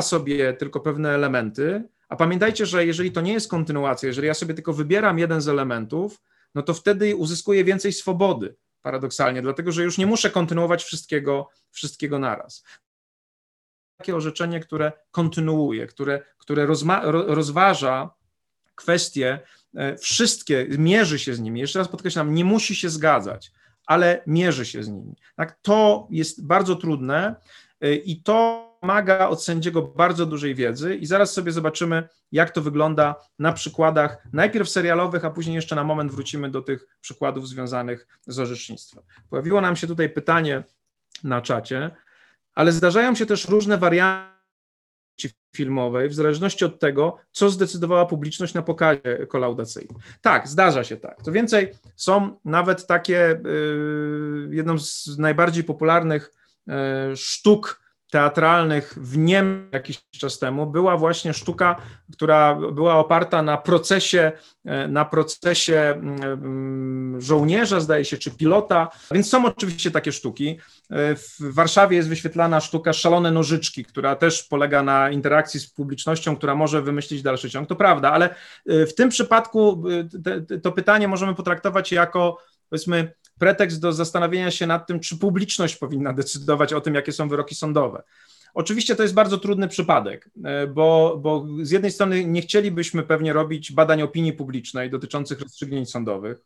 sobie tylko pewne elementy, a pamiętajcie, że jeżeli to nie jest kontynuacja, jeżeli ja sobie tylko wybieram jeden z elementów, no to wtedy uzyskuję więcej swobody, paradoksalnie, dlatego że już nie muszę kontynuować wszystkiego, wszystkiego naraz. Takie orzeczenie, które kontynuuje, które, które rozma, rozważa kwestie, e, wszystkie, mierzy się z nimi. Jeszcze raz podkreślam, nie musi się zgadzać, ale mierzy się z nimi. Tak? To jest bardzo trudne e, i to wymaga od sędziego bardzo dużej wiedzy i zaraz sobie zobaczymy, jak to wygląda na przykładach najpierw serialowych, a później jeszcze na moment wrócimy do tych przykładów związanych z orzecznictwem. Pojawiło nam się tutaj pytanie na czacie, ale zdarzają się też różne warianty filmowej, w zależności od tego, co zdecydowała publiczność na pokazie kolaudacyjnym. Tak, zdarza się tak. Co więcej, są nawet takie, yy, jedną z najbardziej popularnych yy, sztuk teatralnych w Niemczech jakiś czas temu była właśnie sztuka, która była oparta na procesie, e, na procesie mm, żołnierza, zdaje się, czy pilota, więc są oczywiście takie sztuki. E, w Warszawie jest wyświetlana sztuka Szalone Nożyczki, która też polega na interakcji z publicznością, która może wymyślić dalszy ciąg. To prawda, ale e, w tym przypadku to pytanie możemy potraktować jako powiedzmy pretekst do zastanowienia się nad tym, czy publiczność powinna decydować o tym, jakie są wyroki sądowe. Oczywiście to jest bardzo trudny przypadek, e, bo, bo z jednej strony nie chcielibyśmy pewnie robić badań opinii publicznej dotyczących rozstrzygnięć sądowych.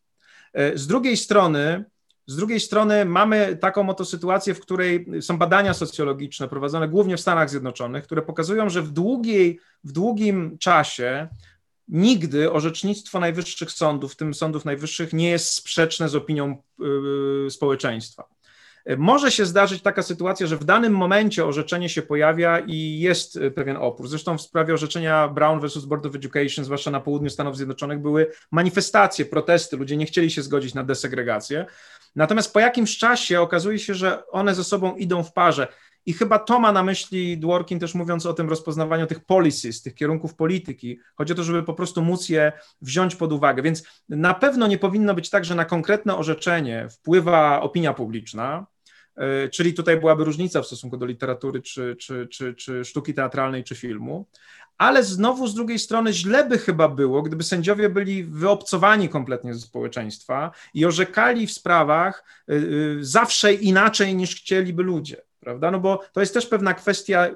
E, z drugiej strony, z drugiej strony mamy taką oto sytuację, w której są badania socjologiczne prowadzone głównie w Stanach Zjednoczonych, które pokazują, że w, długiej, w długim czasie nigdy orzecznictwo najwyższych sądów, w tym sądów najwyższych, nie jest sprzeczne z opinią yy, społeczeństwa. Może się zdarzyć taka sytuacja, że w danym momencie orzeczenie się pojawia i jest y, pewien opór. Zresztą w sprawie orzeczenia Brown versus Board of Education, zwłaszcza na południu Stanów Zjednoczonych, były manifestacje, protesty, ludzie nie chcieli się zgodzić na desegregację. Natomiast po jakimś czasie okazuje się, że one ze sobą idą w parze. I chyba to ma na myśli Dworkin też mówiąc o tym rozpoznawaniu tych policies, tych kierunków polityki. Chodzi o to, żeby po prostu móc je wziąć pod uwagę. Więc na pewno nie powinno być tak, że na konkretne orzeczenie wpływa opinia publiczna, e, czyli tutaj byłaby różnica w stosunku do literatury, czy, czy, czy, czy sztuki teatralnej, czy filmu. Ale znowu z drugiej strony źle by chyba było, gdyby sędziowie byli wyobcowani kompletnie ze społeczeństwa i orzekali w sprawach e, e, zawsze inaczej niż chcieliby ludzie prawda? No bo to jest też pewna kwestia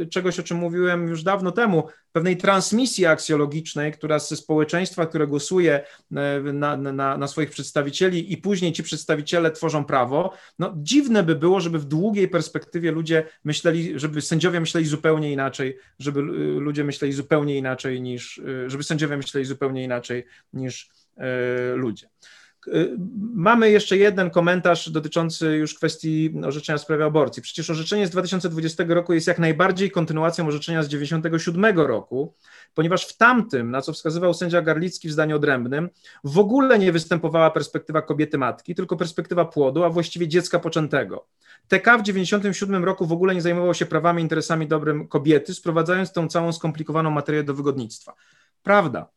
y, czegoś, o czym mówiłem już dawno temu, pewnej transmisji aksjologicznej, która ze społeczeństwa, które głosuje e, na, na, na swoich przedstawicieli i później ci przedstawiciele tworzą prawo, no dziwne by było, żeby w długiej perspektywie ludzie myśleli, żeby sędziowie myśleli zupełnie inaczej, żeby y, ludzie myśleli zupełnie inaczej niż, y, żeby sędziowie myśleli zupełnie inaczej niż ludzie. Y, mamy jeszcze jeden komentarz dotyczący już kwestii orzeczenia w sprawie aborcji. Przecież orzeczenie z 2020 roku jest jak najbardziej kontynuacją orzeczenia z 1997 roku, ponieważ w tamtym, na co wskazywał sędzia Garlicki w zdaniu odrębnym, w ogóle nie występowała perspektywa kobiety matki, tylko perspektywa płodu, a właściwie dziecka poczętego. TK w 1997 roku w ogóle nie zajmował się prawami, interesami, dobrem kobiety, sprowadzając tą całą skomplikowaną materię do wygodnictwa. Prawda,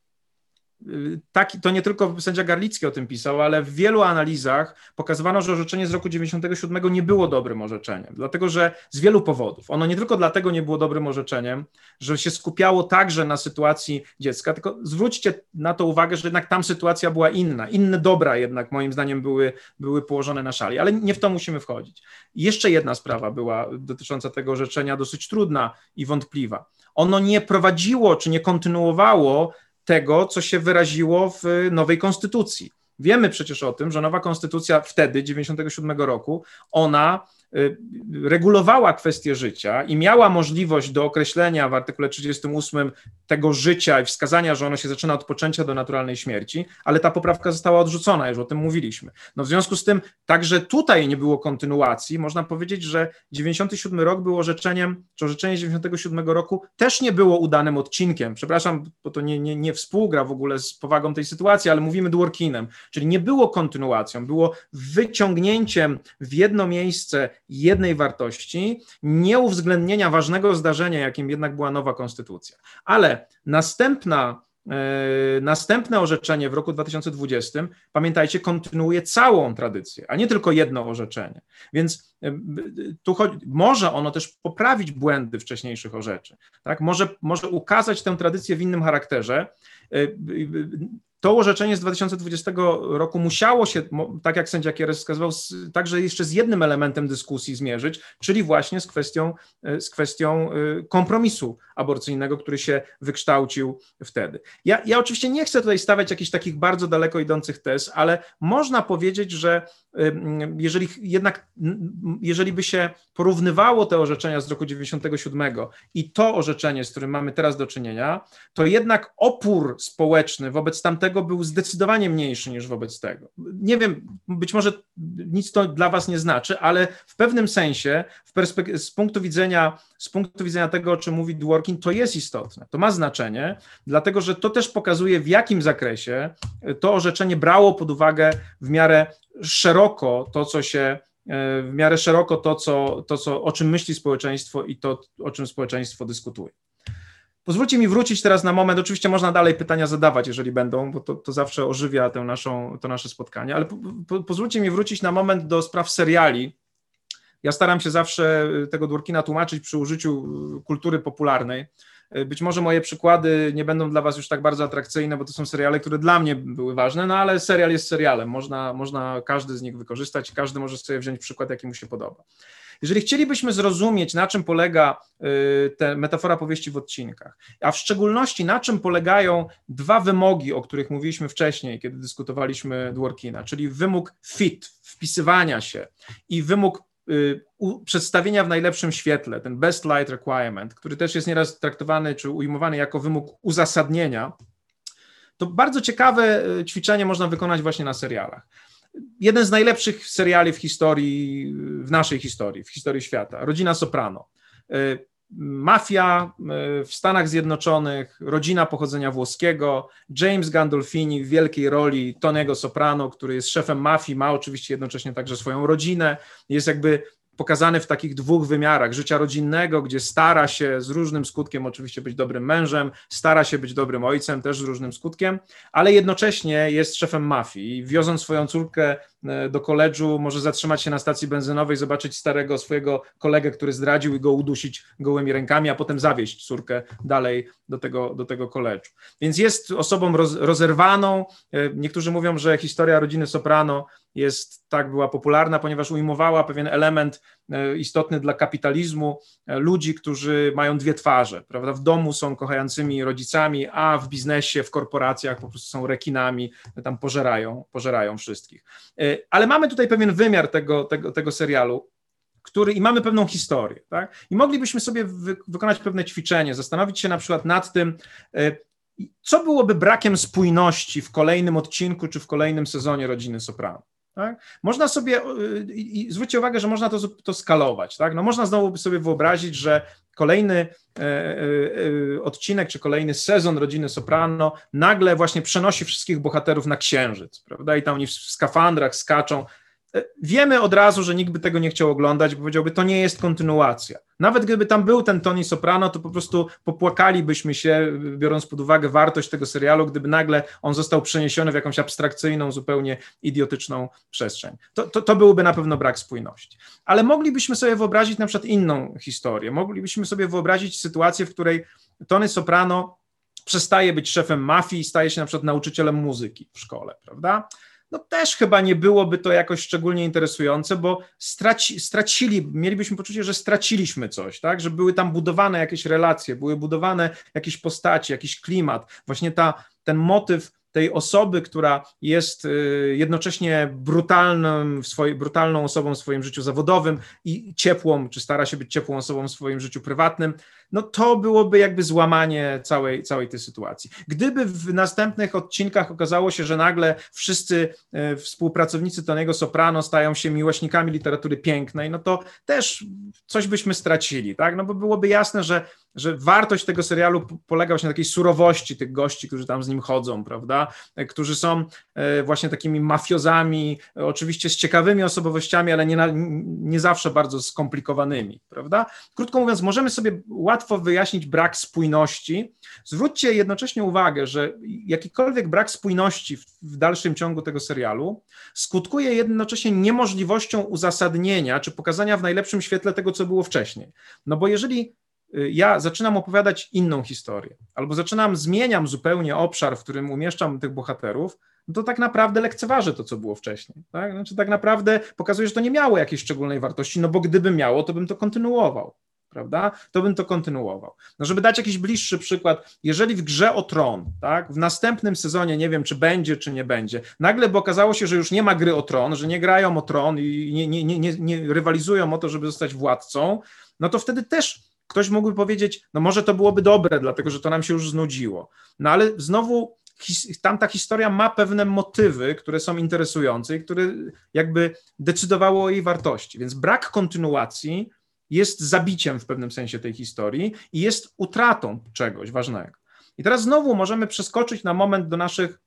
tak, to nie tylko sędzia Garlicki o tym pisał, ale w wielu analizach pokazywano, że orzeczenie z roku 97 nie było dobrym orzeczeniem, dlatego że z wielu powodów. Ono nie tylko dlatego nie było dobrym orzeczeniem, że się skupiało także na sytuacji dziecka, tylko zwróćcie na to uwagę, że jednak tam sytuacja była inna, inne dobra jednak moim zdaniem były, były położone na szali, ale nie w to musimy wchodzić. I jeszcze jedna sprawa była dotycząca tego orzeczenia dosyć trudna i wątpliwa. Ono nie prowadziło czy nie kontynuowało tego, co się wyraziło w nowej konstytucji. Wiemy przecież o tym, że nowa konstytucja wtedy, 97 roku, ona regulowała kwestię życia i miała możliwość do określenia w artykule 38 tego życia i wskazania, że ono się zaczyna od poczęcia do naturalnej śmierci, ale ta poprawka została odrzucona, już o tym mówiliśmy. No w związku z tym także tutaj nie było kontynuacji. Można powiedzieć, że 97 rok był orzeczeniem, czy orzeczenie 97 roku też nie było udanym odcinkiem. Przepraszam, bo to nie, nie, nie współgra w ogóle z powagą tej sytuacji, ale mówimy Dworkinem, czyli nie było kontynuacją, było wyciągnięciem w jedno miejsce jednej wartości, nie uwzględnienia ważnego zdarzenia, jakim jednak była nowa konstytucja. Ale następna e, Następne orzeczenie w roku 2020, pamiętajcie, kontynuuje całą tradycję, a nie tylko jedno orzeczenie. Więc e, tu chodzi, może ono też poprawić błędy wcześniejszych orzeczeń. Tak? Może, może ukazać tę tradycję w innym charakterze. E, to orzeczenie z 2020 roku musiało się, tak jak sędzia Kieres wskazywał, także jeszcze z jednym elementem dyskusji zmierzyć, czyli właśnie z kwestią, z kwestią kompromisu aborcyjnego, który się wykształcił wtedy. Ja, ja oczywiście nie chcę tutaj stawiać jakichś takich bardzo daleko idących tez, ale można powiedzieć, że jeżeli jednak, jeżeli by się porównywało te orzeczenia z roku 97 i to orzeczenie, z którym mamy teraz do czynienia, to jednak opór społeczny wobec tamtego był zdecydowanie mniejszy niż wobec tego. Nie wiem, być może nic to dla was nie znaczy, ale w pewnym sensie w z punktu widzenia z punktu widzenia tego, o czym mówi Dworkin, to jest istotne. To ma znaczenie, dlatego że to też pokazuje, w jakim zakresie to orzeczenie brało pod uwagę w miarę szeroko to, co się e, w miarę szeroko to, co, to co, o czym myśli społeczeństwo i to, o czym społeczeństwo dyskutuje. Pozwólcie mi wrócić teraz na moment. Oczywiście można dalej pytania zadawać, jeżeli będą, bo to, to zawsze ożywia tę naszą, to nasze spotkanie, ale po, po, pozwólcie mi wrócić na moment do spraw seriali. Ja staram się zawsze tego Dworkina tłumaczyć przy użyciu kultury popularnej. Być może moje przykłady nie będą dla Was już tak bardzo atrakcyjne, bo to są seriale, które dla mnie były ważne, no ale serial jest serialem. Można, można każdy z nich wykorzystać, każdy może sobie wziąć przykład, jaki mu się podoba. Jeżeli chcielibyśmy zrozumieć, na czym polega y, ta metafora powieści w odcinkach, a w szczególności na czym polegają dwa wymogi, o których mówiliśmy wcześniej, kiedy dyskutowaliśmy Dworkina, czyli wymóg fit, wpisywania się i wymóg y, przedstawienia w najlepszym świetle, ten best light requirement, który też jest nieraz traktowany czy ujmowany jako wymóg uzasadnienia, to bardzo ciekawe y, ćwiczenie można wykonać właśnie na serialach jeden z najlepszych seriali w historii, w naszej historii, w historii świata. Rodzina Soprano. E, mafia e, w Stanach Zjednoczonych, rodzina pochodzenia włoskiego, James Gandolfini w wielkiej roli Tonego Soprano, który jest szefem mafii, ma oczywiście jednocześnie także swoją rodzinę, jest jakby pokazany w takich dwóch wymiarach. Życia rodzinnego, gdzie stara się z różnym skutkiem oczywiście być dobrym mężem, stara się być dobrym ojcem, też z różnym skutkiem, ale jednocześnie jest szefem mafii i wioząc swoją córkę do koledżu, może zatrzymać się na stacji benzynowej, zobaczyć starego swojego kolegę, który zdradził i go udusić gołymi rękami, a potem zawieźć córkę dalej do tego, do tego koledżu. Więc jest osobą roz, rozerwaną. E, niektórzy mówią, że historia rodziny Soprano jest tak była popularna, ponieważ ujmowała pewien element e, istotny dla kapitalizmu e, ludzi, którzy mają dwie twarze, prawda? W domu są kochającymi rodzicami, a w biznesie, w korporacjach po prostu są rekinami, tam pożerają, pożerają wszystkich. E, ale mamy tutaj pewien wymiar tego, tego, tego serialu, który i mamy pewną historię, tak? I moglibyśmy sobie wy, wykonać pewne ćwiczenie, zastanowić się na przykład nad tym, co byłoby brakiem spójności w kolejnym odcinku czy w kolejnym sezonie Rodziny Soprano. Tak? Można sobie, y, i zwróćcie uwagę, że można to, to skalować. Tak? No można znowu sobie wyobrazić, że kolejny e, e, e, odcinek czy kolejny sezon Rodziny Soprano nagle właśnie przenosi wszystkich bohaterów na księżyc, prawda? I tam oni w skafandrach skaczą. Wiemy od razu, że nikt by tego nie chciał oglądać, bo powiedziałby, to nie jest kontynuacja. Nawet gdyby tam był ten Tony Soprano, to po prostu popłakalibyśmy się, biorąc pod uwagę wartość tego serialu, gdyby nagle on został przeniesiony w jakąś abstrakcyjną, zupełnie idiotyczną przestrzeń. To, to, to byłby na pewno brak spójności. Ale moglibyśmy sobie wyobrazić na przykład inną historię. Moglibyśmy sobie wyobrazić sytuację, w której Tony Soprano przestaje być szefem mafii i staje się na przykład nauczycielem muzyki w szkole, prawda? No też chyba nie byłoby to jakoś szczególnie interesujące, bo straci, stracili, mielibyśmy poczucie, że straciliśmy coś, tak, że były tam budowane jakieś relacje, były budowane jakieś postaci, jakiś klimat, właśnie ta, ten motyw tej osoby, która jest y, jednocześnie brutalną, swoim, brutalną osobą w swoim życiu zawodowym i ciepłą, czy stara się być ciepłą osobą w swoim życiu prywatnym, no to byłoby jakby złamanie całej, całej tej sytuacji. Gdyby w następnych odcinkach okazało się, że nagle wszyscy y, współpracownicy Tonego Soprano stają się miłośnikami literatury pięknej, no to też coś byśmy stracili, tak? No bo byłoby jasne, że że wartość tego serialu polega właśnie na takiej surowości tych gości, którzy tam z nim chodzą, prawda? Którzy są e, właśnie takimi mafiozami, oczywiście z ciekawymi osobowościami, ale nie, na, nie zawsze bardzo skomplikowanymi, prawda? Krótko mówiąc, możemy sobie łatwo wyjaśnić brak spójności. Zwróćcie jednocześnie uwagę, że jakikolwiek brak spójności w, w dalszym ciągu tego serialu skutkuje jednocześnie niemożliwością uzasadnienia czy pokazania w najlepszym świetle tego, co było wcześniej. No bo jeżeli y, ja zaczynam opowiadać inną historię, albo zaczynam, zmieniam zupełnie obszar, w którym umieszczam tych bohaterów, no to tak naprawdę lekceważy to, co było wcześniej. Tak? Znaczy, tak naprawdę pokazuje, że to nie miało jakiejś szczególnej wartości, no bo gdyby miało, to bym to kontynuował prawda, to bym to kontynuował. No, żeby dać jakiś bliższy przykład, jeżeli w grze o tron, tak, w następnym sezonie, nie wiem, czy będzie, czy nie będzie, nagle by okazało się, że już nie ma gry o tron, że nie grają o tron i nie, nie, nie, nie, nie rywalizują o to, żeby zostać władcą, no to wtedy też ktoś mógłby powiedzieć, no może to byłoby dobre, dlatego że to nam się już znudziło. No ale znowu tamta historia ma pewne motywy, które są interesujące i które jakby decydowało o jej wartości. Więc brak kontynuacji jest zabiciem w pewnym sensie tej historii i jest utratą czegoś ważnego. I teraz znowu możemy przeskoczyć na moment do naszych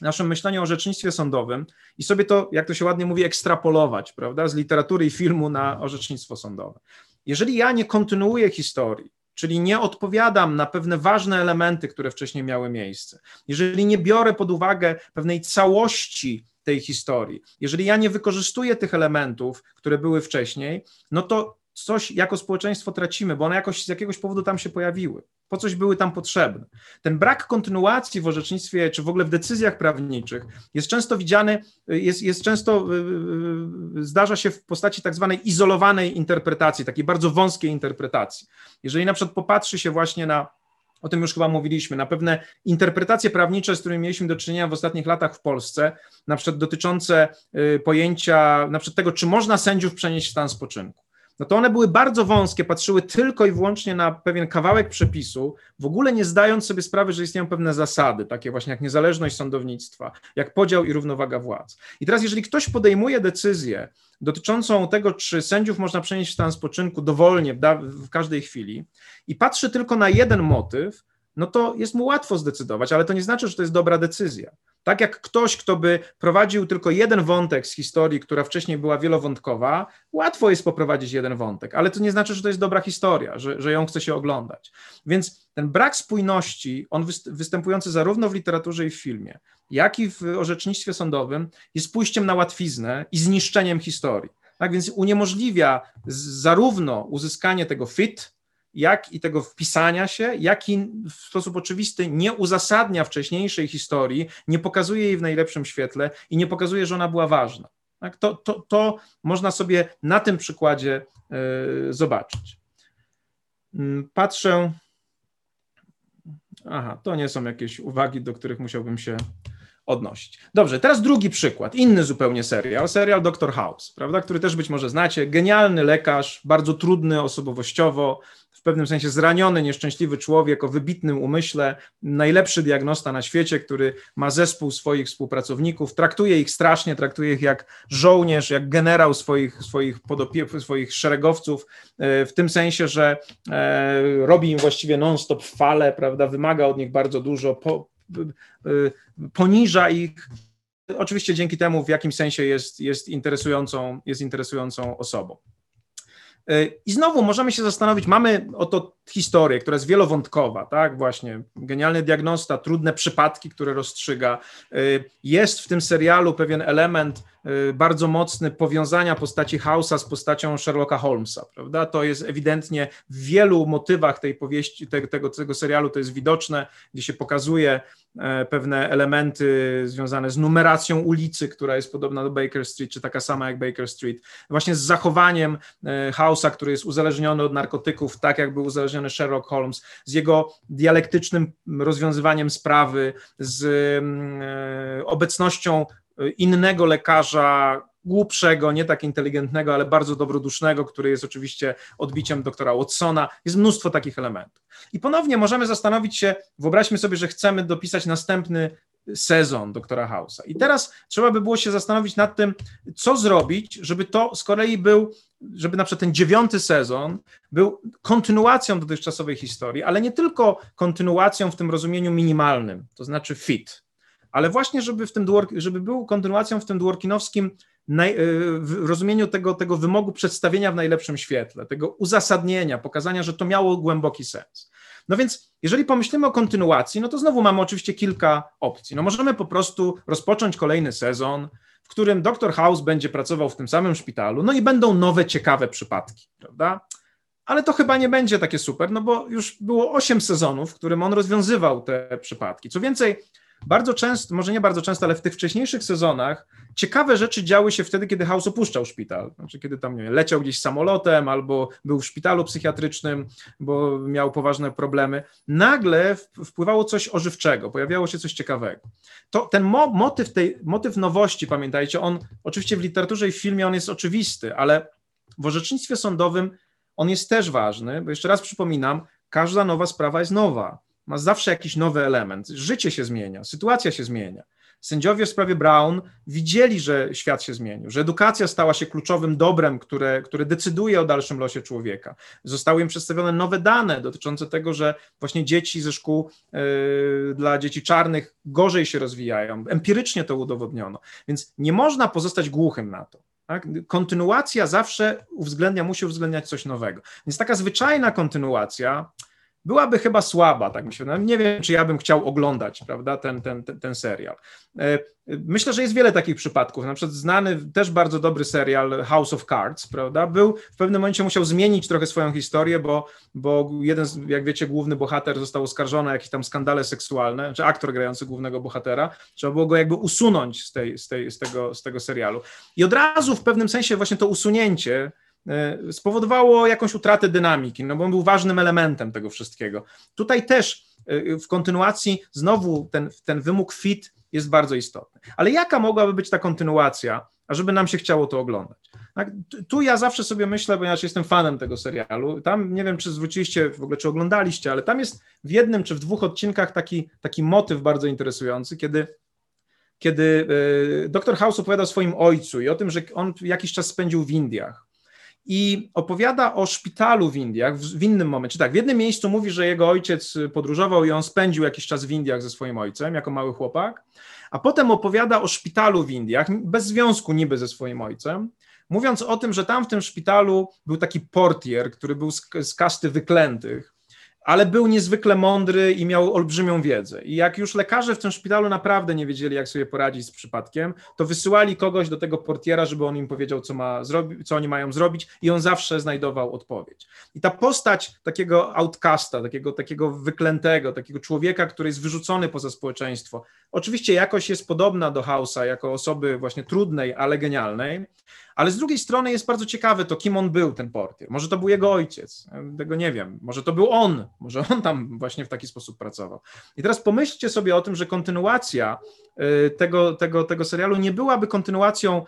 naszym myśleniu o orzecznictwie sądowym i sobie to, jak to się ładnie mówi, ekstrapolować, prawda, z literatury i filmu na orzecznictwo sądowe. Jeżeli ja nie kontynuuję historii, czyli nie odpowiadam na pewne ważne elementy, które wcześniej miały miejsce, jeżeli nie biorę pod uwagę pewnej całości tej historii, jeżeli ja nie wykorzystuję tych elementów, które były wcześniej, no to coś jako społeczeństwo tracimy, bo one jakoś z jakiegoś powodu tam się pojawiły, po coś były tam potrzebne. Ten brak kontynuacji w orzecznictwie, czy w ogóle w decyzjach prawniczych jest często widziany, jest, jest często, yy, zdarza się w postaci tak zwanej izolowanej interpretacji, takiej bardzo wąskiej interpretacji. Jeżeli na przykład popatrzy się właśnie na o tym już chyba mówiliśmy, na pewne interpretacje prawnicze, z którymi mieliśmy do czynienia w ostatnich latach w Polsce, na przykład dotyczące y, pojęcia, na przykład tego, czy można sędziów przenieść w stan spoczynku no to one były bardzo wąskie, patrzyły tylko i wyłącznie na pewien kawałek przepisu, w ogóle nie zdając sobie sprawy, że istnieją pewne zasady, takie właśnie jak niezależność sądownictwa, jak podział i równowaga władz. I teraz, jeżeli ktoś podejmuje decyzję dotyczącą tego, czy sędziów można przenieść w stan spoczynku dowolnie, w, każdej chwili, i patrzy tylko na jeden motyw, no to jest mu łatwo zdecydować, ale to nie znaczy, że to jest dobra decyzja. Tak jak ktoś, kto by prowadził tylko jeden wątek z historii, która wcześniej była wielowątkowa, łatwo jest poprowadzić jeden wątek, ale to nie znaczy, że to jest dobra historia, że, że ją chce się oglądać. Więc ten brak spójności, on występujący zarówno w literaturze i w filmie, jak i w orzecznictwie sądowym, jest pójściem na łatwiznę i zniszczeniem historii. Tak więc uniemożliwia zarówno uzyskanie tego fit, jak i tego wpisania się, jak i w sposób oczywisty nie uzasadnia wcześniejszej historii, nie pokazuje jej w najlepszym świetle i nie pokazuje, że ona była ważna. Tak? To, to, to można sobie na tym przykładzie y, zobaczyć. Mm, patrzę. Aha, to nie są jakieś uwagi, do których musiałbym się odnosić. Dobrze, teraz drugi przykład, inny zupełnie serial, serial Dr. House, prawda, który też być może znacie. Genialny lekarz, bardzo trudny osobowościowo, w pewnym sensie zraniony, nieszczęśliwy człowiek o wybitnym umyśle, najlepszy diagnosta na świecie, który ma zespół swoich współpracowników, traktuje ich strasznie, traktuje ich jak żołnierz, jak generał swoich, swoich, podopie- swoich szeregowców, e, w tym sensie, że e, robi im właściwie non-stop fale, prawda, wymaga od nich bardzo dużo, po, e, poniża ich, oczywiście dzięki temu w jakimś sensie jest, jest, interesującą, jest interesującą osobą. E, I znowu możemy się zastanowić, mamy oto historię, która jest wielowątkowa, tak, właśnie, genialny diagnosta, trudne przypadki, które rozstrzyga. E, jest w tym serialu pewien element bardzo mocny powiązania postaci House'a z postacią Sherlocka Holmesa, prawda? To jest ewidentnie w wielu motywach tej powieści, tego, tego, tego serialu to jest widoczne, gdzie się pokazuje pewne elementy związane z numeracją ulicy, która jest podobna do Baker Street, czy taka sama jak Baker Street, właśnie z zachowaniem House'a, który jest uzależniony od narkotyków, tak jakby uzależniony Sherlock Holmes, z jego dialektycznym rozwiązywaniem sprawy, z mm, e, obecnością innego lekarza, głupszego, nie tak inteligentnego, ale bardzo dobrodusznego, który jest oczywiście odbiciem doktora Watsona. Jest mnóstwo takich elementów. I ponownie możemy zastanowić się, wyobraźmy sobie, że chcemy dopisać następny sezon doktora House'a. I teraz trzeba by było się zastanowić nad tym, co zrobić, żeby to z kolei był, żeby na przykład ten dziewiąty sezon był kontynuacją dotychczasowej historii, ale nie tylko kontynuacją w tym rozumieniu minimalnym, to znaczy fit, ale właśnie, żeby, w tym, żeby był kontynuacją w tym dworkinowskim naj, w rozumieniu tego, tego wymogu przedstawienia w najlepszym świetle, tego uzasadnienia, pokazania, że to miało głęboki sens. No więc, jeżeli pomyślimy o kontynuacji, no to znowu mamy oczywiście kilka opcji. No możemy po prostu rozpocząć kolejny sezon, w którym dr House będzie pracował w tym samym szpitalu, no i będą nowe, ciekawe przypadki, prawda? ale to chyba nie będzie takie super, no bo już było osiem sezonów, w którym on rozwiązywał te przypadki. Co więcej, bardzo często, może nie bardzo często, ale w tych wcześniejszych sezonach ciekawe rzeczy działy się wtedy, kiedy House opuszczał szpital. Znaczy, kiedy tam nie wiem, leciał gdzieś samolotem albo był w szpitalu psychiatrycznym, bo miał poważne problemy. Nagle wpływało coś ożywczego, pojawiało się coś ciekawego. To, ten mo motyw, tej, motyw nowości, pamiętajcie, on oczywiście w literaturze i w filmie on jest oczywisty, ale w orzecznictwie sądowym on jest też ważny, bo jeszcze raz przypominam, każda nowa sprawa jest nowa ma zawsze jakiś nowy element. Życie się zmienia, sytuacja się zmienia. Sędziowie w sprawie Brown widzieli, że świat się zmienił, że edukacja stała się kluczowym dobrem, które, które decyduje o dalszym losie człowieka. Zostały im przedstawione nowe dane dotyczące tego, że właśnie dzieci ze szkół yy, dla dzieci czarnych gorzej się rozwijają. Empirycznie to udowodniono. Więc nie można pozostać głuchym na to. Tak? Kontynuacja zawsze uwzględnia, musi uwzględniać coś nowego. Więc taka zwyczajna kontynuacja byłaby chyba słaba, tak myślę. Nie wiem, czy ja bym chciał oglądać, prawda, ten, ten, ten, ten, serial. E, myślę, że jest wiele takich przypadków. Na przykład znany, też bardzo dobry serial House of Cards, prawda, był, w pewnym momencie musiał zmienić trochę swoją historię, bo, bo jeden, z, jak wiecie, główny bohater został oskarżony o jakieś tam skandale seksualne, czy aktor grający głównego bohatera, trzeba było go jakby usunąć z, tej, z, tej, z, tego, z tego serialu. I od razu w pewnym sensie właśnie to usunięcie spowodowało jakąś utratę dynamiki, no bo on był ważnym elementem tego wszystkiego. Tutaj też e, w kontynuacji znowu ten, ten wymóg fit jest bardzo istotny. Ale jaka mogłaby być ta kontynuacja, ażeby nam się chciało to oglądać? Tak? Tu ja zawsze sobie myślę, ponieważ jestem fanem tego serialu, tam nie wiem, czy zwróciliście w ogóle, czy oglądaliście, ale tam jest w jednym czy w dwóch odcinkach taki, taki motyw bardzo interesujący, kiedy kiedy e, dr House opowiada o swoim ojcu i o tym, że on jakiś czas spędził w Indiach i opowiada o szpitalu w Indiach w, innym momencie. Tak, w jednym miejscu mówi, że jego ojciec podróżował i on spędził jakiś czas w Indiach ze swoim ojcem jako mały chłopak, a potem opowiada o szpitalu w Indiach, bez związku niby ze swoim ojcem, mówiąc o tym, że tam w tym szpitalu był taki portier, który był z, z kasty wyklętych ale był niezwykle mądry i miał olbrzymią wiedzę. I jak już lekarze w tym szpitalu naprawdę nie wiedzieli, jak sobie poradzić z przypadkiem, to wysyłali kogoś do tego portiera, żeby on im powiedział, co, ma zrobi- co oni mają zrobić, i on zawsze znajdował odpowiedź. I ta postać takiego outcasta, takiego, takiego wyklętego, takiego człowieka, który jest wyrzucony poza społeczeństwo, oczywiście jakoś jest podobna do Hausa, jako osoby właśnie trudnej, ale genialnej, ale z drugiej strony jest bardzo ciekawe to, kim on był, ten portier. Może to był jego ojciec, tego nie wiem. Może to był on, może on tam właśnie w taki sposób pracował. I teraz pomyślcie sobie o tym, że kontynuacja y, tego, tego, tego serialu nie byłaby kontynuacją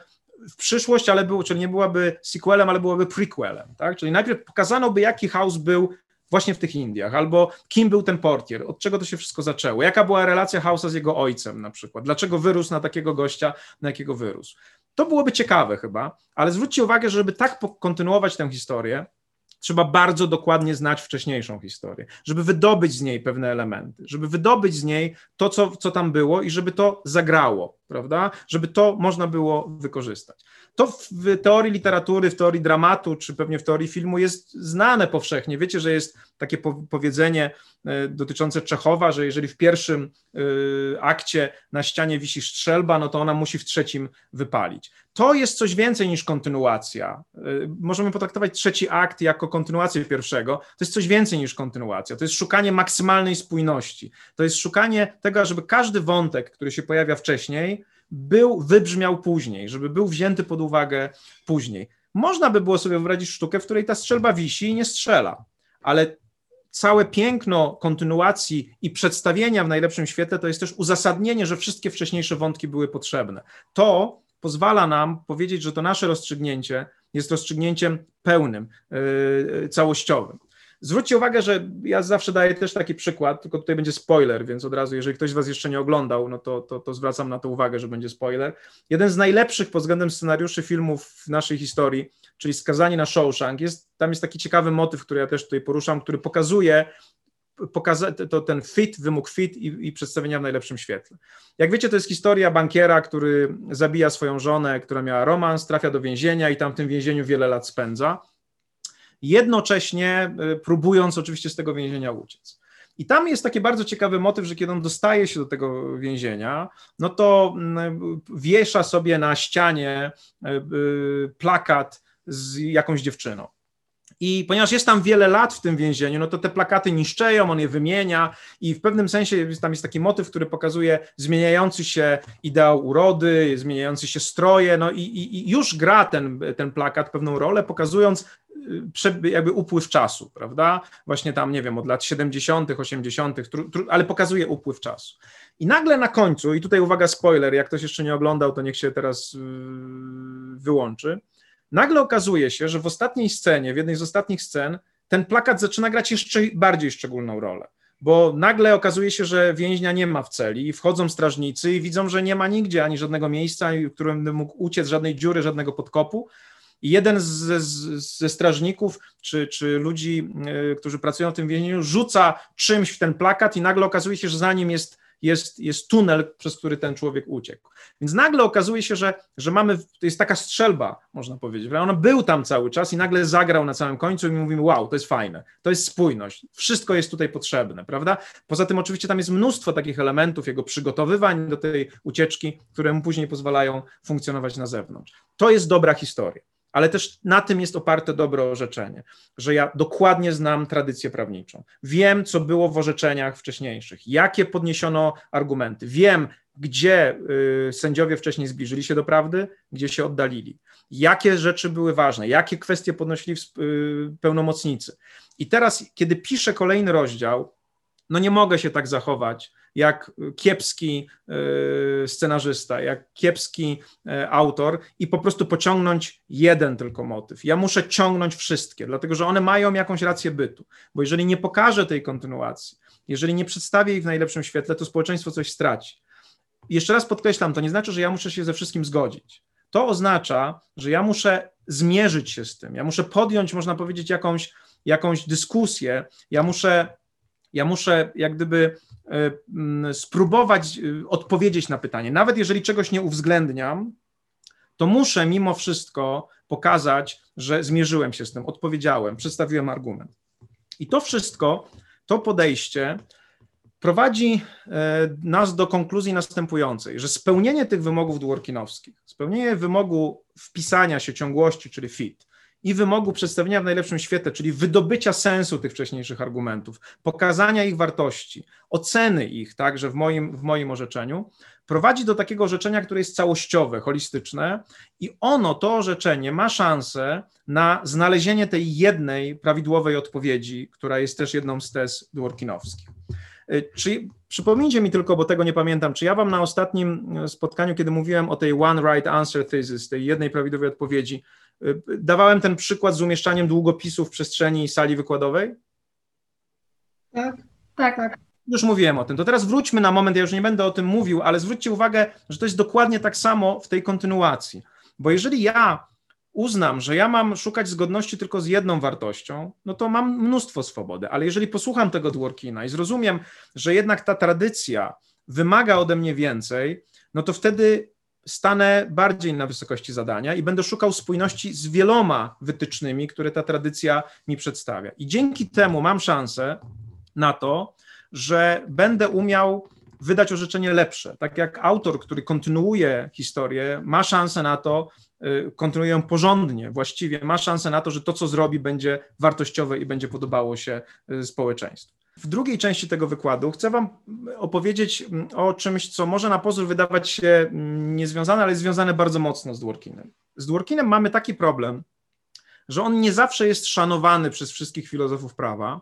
w przyszłość, ale był, czyli nie byłaby sequelem, ale byłaby prequelem, tak? Czyli najpierw pokazano by, jaki House był właśnie w tych Indiach, albo kim był ten portier, od czego to się wszystko zaczęło, jaka była relacja House'a z jego ojcem na przykład, dlaczego wyrósł na takiego gościa, na jakiego wyrósł. To byłoby ciekawe chyba, ale zwróćcie uwagę, że żeby tak kontynuować tę historię, trzeba bardzo dokładnie znać wcześniejszą historię, żeby wydobyć z niej pewne elementy, żeby wydobyć z niej to, co, co tam było i żeby to zagrało, prawda? Żeby to można było wykorzystać. To w teorii literatury, w teorii dramatu, czy pewnie w teorii filmu jest znane powszechnie. Wiecie, że jest takie powiedzenie e, dotyczące Czechowa, że jeżeli w pierwszym e, akcie na ścianie wisi strzelba, no to ona musi w trzecim wypalić. To jest coś więcej niż kontynuacja. E, możemy potraktować trzeci akt jako kontynuację pierwszego. To jest coś więcej niż kontynuacja. To jest szukanie maksymalnej spójności. To jest szukanie tego, żeby każdy wątek, który się pojawia wcześniej, był, wybrzmiał później, żeby był wzięty pod uwagę później. Można by było sobie wyobrazić sztukę, w której ta strzelba wisi i nie strzela, ale całe piękno kontynuacji i przedstawienia w najlepszym świetle to jest też uzasadnienie, że wszystkie wcześniejsze wątki były potrzebne. To pozwala nam powiedzieć, że to nasze rozstrzygnięcie jest rozstrzygnięciem pełnym, yy, całościowym. Zwróćcie uwagę, że ja zawsze daję też taki przykład, tylko tutaj będzie spoiler, więc od razu, jeżeli ktoś z Was jeszcze nie oglądał, no to, to, to zwracam na to uwagę, że będzie spoiler. Jeden z najlepszych pod względem scenariuszy filmów w naszej historii, czyli Skazanie na Shawshank, jest, tam jest taki ciekawy motyw, który ja też tutaj poruszam, który pokazuje pokaza to ten fit, wymóg fit i, i, przedstawienia w najlepszym świetle. Jak wiecie, to jest historia bankiera, który zabija swoją żonę, która miała romans, trafia do więzienia i tam w tym więzieniu wiele lat spędza jednocześnie y, próbując oczywiście z tego więzienia uciec. I tam jest taki bardzo ciekawy motyw, że kiedy on dostaje się do tego więzienia, no to wiesza sobie na ścianie y, plakat z jakąś dziewczyną. I ponieważ jest tam wiele lat w tym więzieniu, no to te plakaty niszczeją, on je wymienia i w pewnym sensie tam jest taki motyw, który pokazuje zmieniający się ideał urody, zmieniający się stroje, no i, i, i już gra ten, ten plakat pewną rolę, pokazując jakby upływ czasu, prawda? Właśnie tam, nie wiem, od lat 70., 80., ale pokazuje upływ czasu. I nagle na końcu, i tutaj uwaga, spoiler, jak ktoś jeszcze nie oglądał, to niech się teraz y, wyłączy Nagle okazuje się, że w ostatniej scenie, w jednej z ostatnich scen, ten plakat zaczyna grać jeszcze bardziej szczególną rolę, bo nagle okazuje się, że więźnia nie ma w celi wchodzą strażnicy i widzą, że nie ma nigdzie ani żadnego miejsca, w którym mógł uciec, żadnej dziury, żadnego podkopu. I jeden ze, ze strażników czy, czy ludzi, yy, którzy pracują w tym więzieniu, rzuca czymś w ten plakat i nagle okazuje się, że za nim jest jest, jest tunel, przez który ten człowiek uciekł. Więc nagle okazuje się, że, że mamy, to jest taka strzelba, można powiedzieć, on był tam cały czas i nagle zagrał na samym końcu i mówimy, wow, to jest fajne, to jest spójność, wszystko jest tutaj potrzebne, prawda? Poza tym oczywiście tam jest mnóstwo takich elementów, jego przygotowywań do tej ucieczki, które mu później pozwalają funkcjonować na zewnątrz. To jest dobra historia ale też na tym jest oparte dobre orzeczenie, że ja dokładnie znam tradycję prawniczą. Wiem, co było w orzeczeniach wcześniejszych, jakie podniesiono argumenty. Wiem, gdzie y, sędziowie wcześniej zbliżyli się do prawdy, gdzie się oddalili. Jakie rzeczy były ważne, jakie kwestie podnosili y, pełnomocnicy. I teraz, kiedy piszę kolejny rozdział, no nie mogę się tak zachować, jak kiepski e, scenarzysta, jak kiepski e, autor i po prostu pociągnąć jeden tylko motyw. Ja muszę ciągnąć wszystkie, dlatego że one mają jakąś rację bytu, bo jeżeli nie pokażę tej kontynuacji, jeżeli nie przedstawię ich w najlepszym świetle, to społeczeństwo coś straci. Jeszcze raz podkreślam, to nie znaczy, że ja muszę się ze wszystkim zgodzić. To oznacza, że ja muszę zmierzyć się z tym, ja muszę podjąć, można powiedzieć, jakąś, jakąś dyskusję, ja muszę ja muszę jak gdyby e, mm, spróbować e, odpowiedzieć na pytanie. Nawet jeżeli czegoś nie uwzględniam, to muszę mimo wszystko pokazać, że zmierzyłem się z tym, odpowiedziałem, przedstawiłem argument. I to wszystko, to podejście prowadzi e, nas do konkluzji następującej, że spełnienie tych wymogów dworkinowskich, spełnienie wymogu wpisania się ciągłości, czyli fit, i wymogu przedstawienia w najlepszym świetle, czyli wydobycia sensu tych wcześniejszych argumentów, pokazania ich wartości, oceny ich, także w moim, w moim orzeczeniu, prowadzi do takiego orzeczenia, które jest całościowe, holistyczne i ono, to orzeczenie ma szansę na znalezienie tej jednej prawidłowej odpowiedzi, która jest też jedną z tez dworkinowskich. Y, czy, przypomnijcie mi tylko, bo tego nie pamiętam, czy ja wam na ostatnim spotkaniu, kiedy mówiłem o tej one right answer thesis, tej jednej prawidłowej odpowiedzi, Dawałem ten przykład z umieszczaniem długopisów w przestrzeni sali wykładowej? Tak, tak, tak. Już mówiłem o tym. To teraz wróćmy na moment, ja już nie będę o tym mówił, ale zwróćcie uwagę, że to jest dokładnie tak samo w tej kontynuacji. Bo jeżeli ja uznam, że ja mam szukać zgodności tylko z jedną wartością, no to mam mnóstwo swobody, ale jeżeli posłucham tego Dworkina i zrozumiem, że jednak ta tradycja wymaga ode mnie więcej, no to wtedy stanę bardziej na wysokości zadania i będę szukał spójności z wieloma wytycznymi, które ta tradycja mi przedstawia. I dzięki temu mam szansę na to, że będę umiał wydać orzeczenie lepsze. Tak jak autor, który kontynuuje historię, ma szansę na to, y, kontynuuje ją porządnie, właściwie, ma szansę na to, że to, co zrobi, będzie wartościowe i będzie podobało się y, społeczeństwu. W drugiej części tego wykładu chcę Wam opowiedzieć mm, o czymś, co może na pozór wydawać się mm, niezwiązane, ale jest związane bardzo mocno z Dworkinem. Z Dworkinem mamy taki problem, że on nie zawsze jest szanowany przez wszystkich filozofów prawa,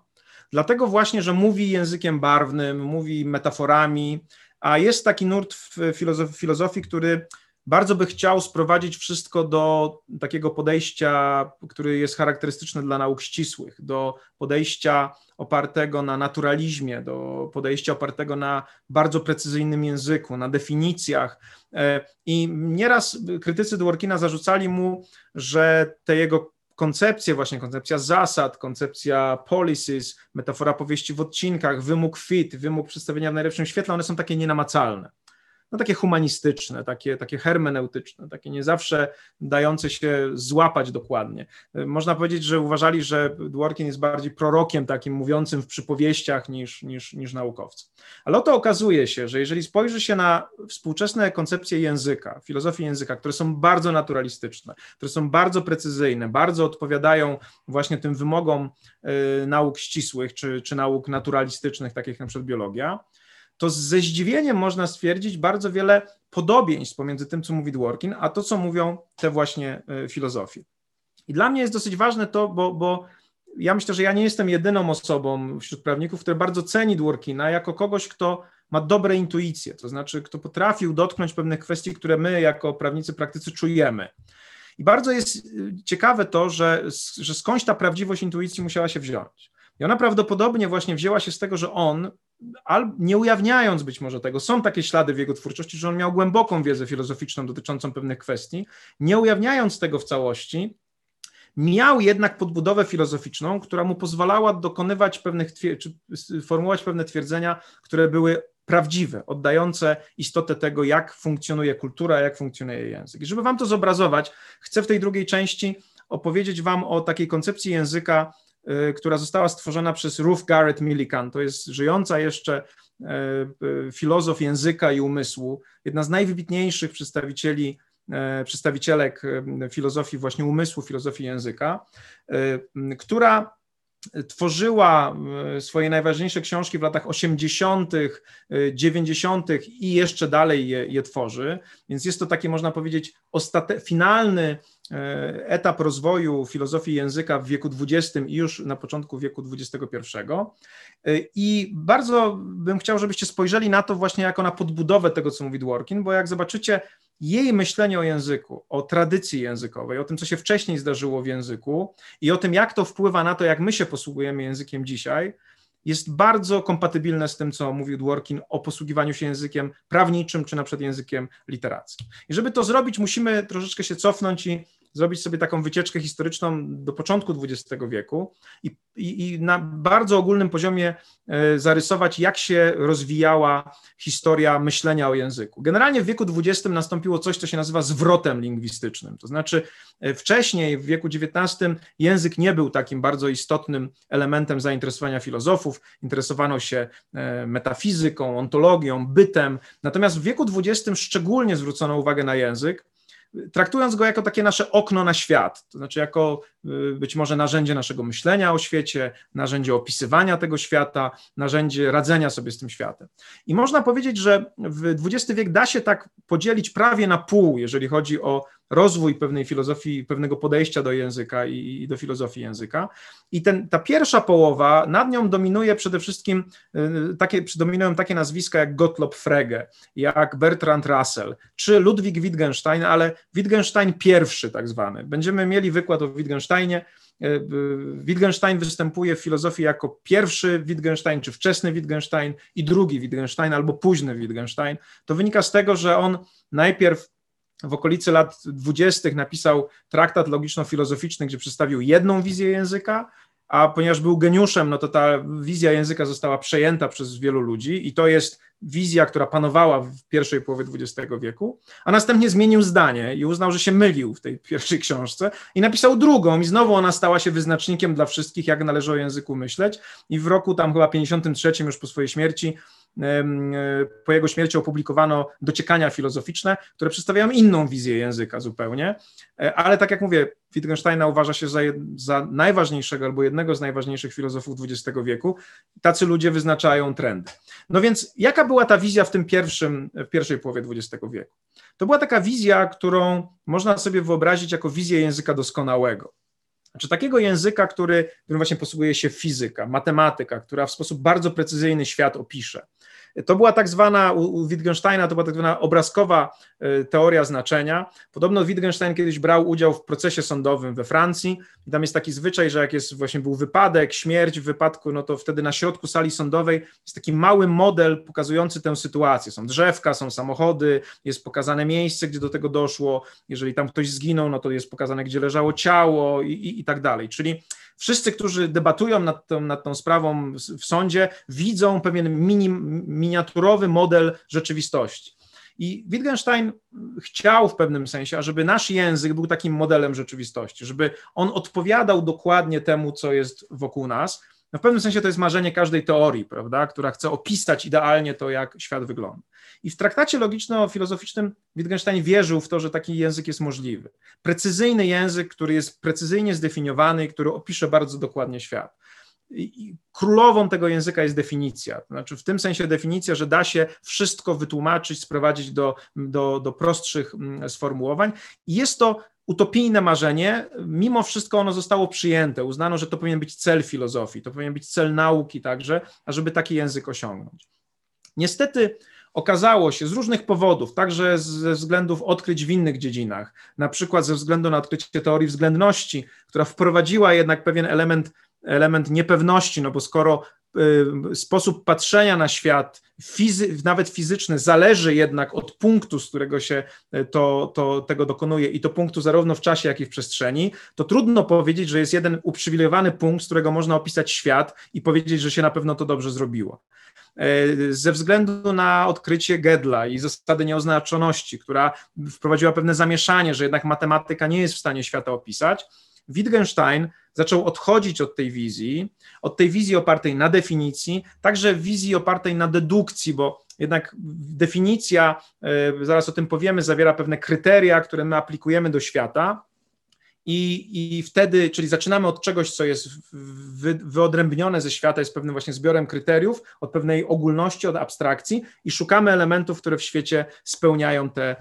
dlatego właśnie, że mówi językiem barwnym, mówi metaforami, a jest taki nurt w filozofii, filozofii który bardzo by chciał sprowadzić wszystko do takiego podejścia, który jest charakterystyczne dla nauk ścisłych, do podejścia opartego na naturalizmie, do podejścia opartego na bardzo precyzyjnym języku, na definicjach. E, I nieraz krytycy Dworkina zarzucali mu, że te jego koncepcje, właśnie koncepcja zasad, koncepcja policies, metafora powieści w odcinkach, wymóg fit, wymóg przedstawienia w najlepszym świetle, one są takie nienamacalne no takie humanistyczne, takie, takie hermeneutyczne, takie nie zawsze dające się złapać dokładnie. Można powiedzieć, że uważali, że Dworkin jest bardziej prorokiem takim mówiącym w przypowieściach niż, niż, niż naukowcem. Ale oto okazuje się, że jeżeli spojrzy się na współczesne koncepcje języka, filozofii języka, które są bardzo naturalistyczne, które są bardzo precyzyjne, bardzo odpowiadają właśnie tym wymogom y, nauk ścisłych czy, czy nauk naturalistycznych, takich jak na przykład biologia, to ze zdziwieniem można stwierdzić bardzo wiele podobieństw pomiędzy tym, co mówi Dworkin, a to, co mówią te właśnie y, filozofie. I dla mnie jest dosyć ważne to, bo, bo ja myślę, że ja nie jestem jedyną osobą wśród prawników, która bardzo ceni Dworkina jako kogoś, kto ma dobre intuicje, to znaczy, kto potrafił dotknąć pewnych kwestii, które my jako prawnicy praktycy czujemy. I bardzo jest y, ciekawe to, że, że skądś ta prawdziwość intuicji musiała się wziąć. I ona prawdopodobnie właśnie wzięła się z tego, że on, nie ujawniając być może tego, są takie ślady w jego twórczości, że on miał głęboką wiedzę filozoficzną dotyczącą pewnych kwestii, nie ujawniając tego w całości, miał jednak podbudowę filozoficzną, która mu pozwalała dokonywać pewnych, czy formułować pewne twierdzenia, które były prawdziwe, oddające istotę tego, jak funkcjonuje kultura, jak funkcjonuje język. I żeby wam to zobrazować, chcę w tej drugiej części opowiedzieć wam o takiej koncepcji języka, która została stworzona przez Ruth Garrett Millikan. To jest żyjąca jeszcze y, y, filozof języka i umysłu, jedna z najwybitniejszych przedstawicieli przedstawicielek filozofii właśnie umysłu, filozofii języka, która tworzyła e, swoje najważniejsze książki w latach 80., 90. E, i jeszcze dalej je, je tworzy. Więc jest to taki, można powiedzieć, ostate, finalny e, etap rozwoju filozofii języka w wieku XX i już na początku wieku XXI. I bardzo bym chciał, żebyście spojrzeli na to właśnie jako na podbudowę tego, co mówi Dworkin, bo jak zobaczycie, jej myślenie o języku, o tradycji językowej, o tym, co się wcześniej zdarzyło w języku i o tym, jak to wpływa na to, jak my się posługujemy językiem dzisiaj, jest bardzo kompatybilne z tym, co mówił Dworkin o posługiwaniu się językiem prawniczym, czy na przykład językiem literackim. I żeby to zrobić, musimy troszeczkę się cofnąć i zrobić sobie taką wycieczkę historyczną do początku XX wieku i, i, i, na bardzo ogólnym poziomie e, zarysować, jak się rozwijała historia myślenia o języku. Generalnie w wieku XX nastąpiło coś, co się nazywa zwrotem lingwistycznym. To znaczy, e, wcześniej, w wieku XIX, język nie był takim bardzo istotnym elementem zainteresowania filozofów. Interesowano się e, metafizyką, ontologią, bytem. Natomiast w wieku XX szczególnie zwrócono uwagę na język traktując go jako takie nasze okno na świat, to znaczy jako być może narzędzie naszego myślenia o świecie, narzędzie opisywania tego świata, narzędzie radzenia sobie z tym światem. I można powiedzieć, że w XX wiek da się tak podzielić prawie na pół, jeżeli chodzi o rozwój pewnej filozofii, pewnego podejścia do języka i, i do filozofii języka. I ten, ta pierwsza połowa, nad nią dominuje przede wszystkim y, takie, dominują takie nazwiska jak Gottlob Frege, jak Bertrand Russell, czy Ludwig Wittgenstein, ale Wittgenstein pierwszy tak zwany. Będziemy mieli wykład o Wittgensteinie, y, y, Wittgenstein występuje w filozofii jako pierwszy Wittgenstein, czy wczesny Wittgenstein i drugi Wittgenstein, albo późny Wittgenstein. To wynika z tego, że on najpierw w okolicy lat dwudziestych napisał traktat logiczno-filozoficzny, gdzie przedstawił jedną wizję języka, a ponieważ był geniuszem, no to ta wizja języka została przejęta przez wielu ludzi i to jest wizja, która panowała w pierwszej połowie XX wieku, a następnie zmienił zdanie i uznał, że się mylił w tej pierwszej książce i napisał drugą i znowu ona stała się wyznacznikiem dla wszystkich, jak należy o języku myśleć. I w roku tam chyba 53 już po swojej śmierci po jego śmierci opublikowano dociekania filozoficzne, które przedstawiają inną wizję języka zupełnie, e, ale tak jak mówię, Wittgensteina uważa się za, za najważniejszego albo jednego z najważniejszych filozofów XX wieku. Tacy ludzie wyznaczają trendy. No więc jaka była ta wizja w tym pierwszym, w pierwszej połowie XX wieku? To była taka wizja, którą można sobie wyobrazić jako wizję języka doskonałego. Znaczy takiego języka, który, którym właśnie posługuje się fizyka, matematyka, która w sposób bardzo precyzyjny świat opisze. To była tak zwana, u Wittgensteina to była tak zwana obrazkowa e, teoria znaczenia. Podobno Wittgenstein kiedyś brał udział w procesie sądowym we Francji i tam jest taki zwyczaj, że jak jest właśnie był wypadek, śmierć w wypadku, no to wtedy na środku sali sądowej jest taki mały model pokazujący tę sytuację. Są drzewka, są samochody, jest pokazane miejsce, gdzie do tego doszło. Jeżeli tam ktoś zginął, no to jest pokazane, gdzie leżało ciało i, i, i tak dalej. Czyli wszyscy, którzy debatują nad tą, nad tą sprawą w sądzie, widzą pewien mini, miniaturowy model rzeczywistości. I Wittgenstein chciał w pewnym sensie, ażeby nasz język był takim modelem rzeczywistości, żeby on odpowiadał dokładnie temu, co jest wokół nas. No w pewnym sensie to jest marzenie każdej teorii, prawda, która chce opisać idealnie to, jak świat wygląda. I w traktacie logiczno-filozoficznym Wittgenstein wierzył w to, że taki język jest możliwy. Precyzyjny język, który jest precyzyjnie zdefiniowany i który opisze bardzo dokładnie świat. I królową tego języka jest definicja. Znaczy, w tym sensie definicja, że da się wszystko wytłumaczyć, sprowadzić do, do, do prostszych mm, sformułowań. I jest to utopijne marzenie, mimo wszystko ono zostało przyjęte. Uznano, że to powinien być cel filozofii, to powinien być cel nauki także, ażeby taki język osiągnąć. Niestety okazało się z różnych powodów, także ze względów odkryć w innych dziedzinach, na przykład ze względu na odkrycie teorii względności, która wprowadziła jednak pewien element, element niepewności, no bo skoro y, sposób patrzenia na świat, fizy, nawet fizyczny, zależy jednak od punktu, z którego się y, to, to, tego dokonuje i to punktu zarówno w czasie, jak i w przestrzeni, to trudno powiedzieć, że jest jeden uprzywilejowany punkt, z którego można opisać świat i powiedzieć, że się na pewno to dobrze zrobiło. E, ze względu na odkrycie Gedla i zasady nieoznaczoności, która wprowadziła pewne zamieszanie, że jednak matematyka nie jest w stanie świata opisać, Wittgenstein zaczął odchodzić od tej wizji, od tej wizji opartej na definicji, także wizji opartej na dedukcji, bo jednak definicja, e, zaraz o tym powiemy, zawiera pewne kryteria, które my aplikujemy do świata, i, I wtedy, czyli zaczynamy od czegoś, co jest wy, wyodrębnione ze świata, jest pewnym właśnie zbiorem kryteriów, od pewnej ogólności, od abstrakcji i szukamy elementów, które w świecie spełniają te,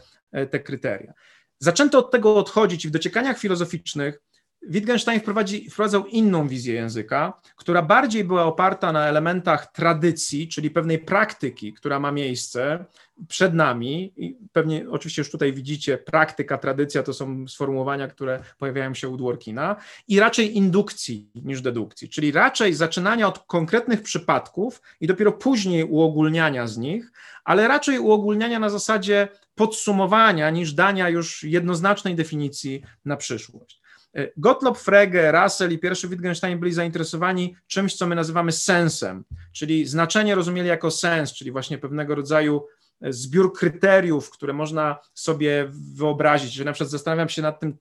te kryteria. Zaczęto od tego odchodzić i w dociekaniach filozoficznych Wittgenstein wprowadzi, wprowadzał inną wizję języka, która bardziej była oparta na elementach tradycji, czyli pewnej praktyki, która ma miejsce przed nami. I pewnie, oczywiście, już tutaj widzicie, praktyka, tradycja to są sformułowania, które pojawiają się u Dworkina, i raczej indukcji niż dedukcji, czyli raczej zaczynania od konkretnych przypadków i dopiero później uogólniania z nich, ale raczej uogólniania na zasadzie podsumowania niż dania już jednoznacznej definicji na przyszłość. E, Gottlob Frege, Russell i pierwszy Wittgenstein byli zainteresowani czymś, co my nazywamy sensem, czyli znaczenie rozumieli jako sens, czyli właśnie pewnego rodzaju e, zbiór kryteriów, które można sobie wyobrazić, że na przykład zastanawiam się nad tym,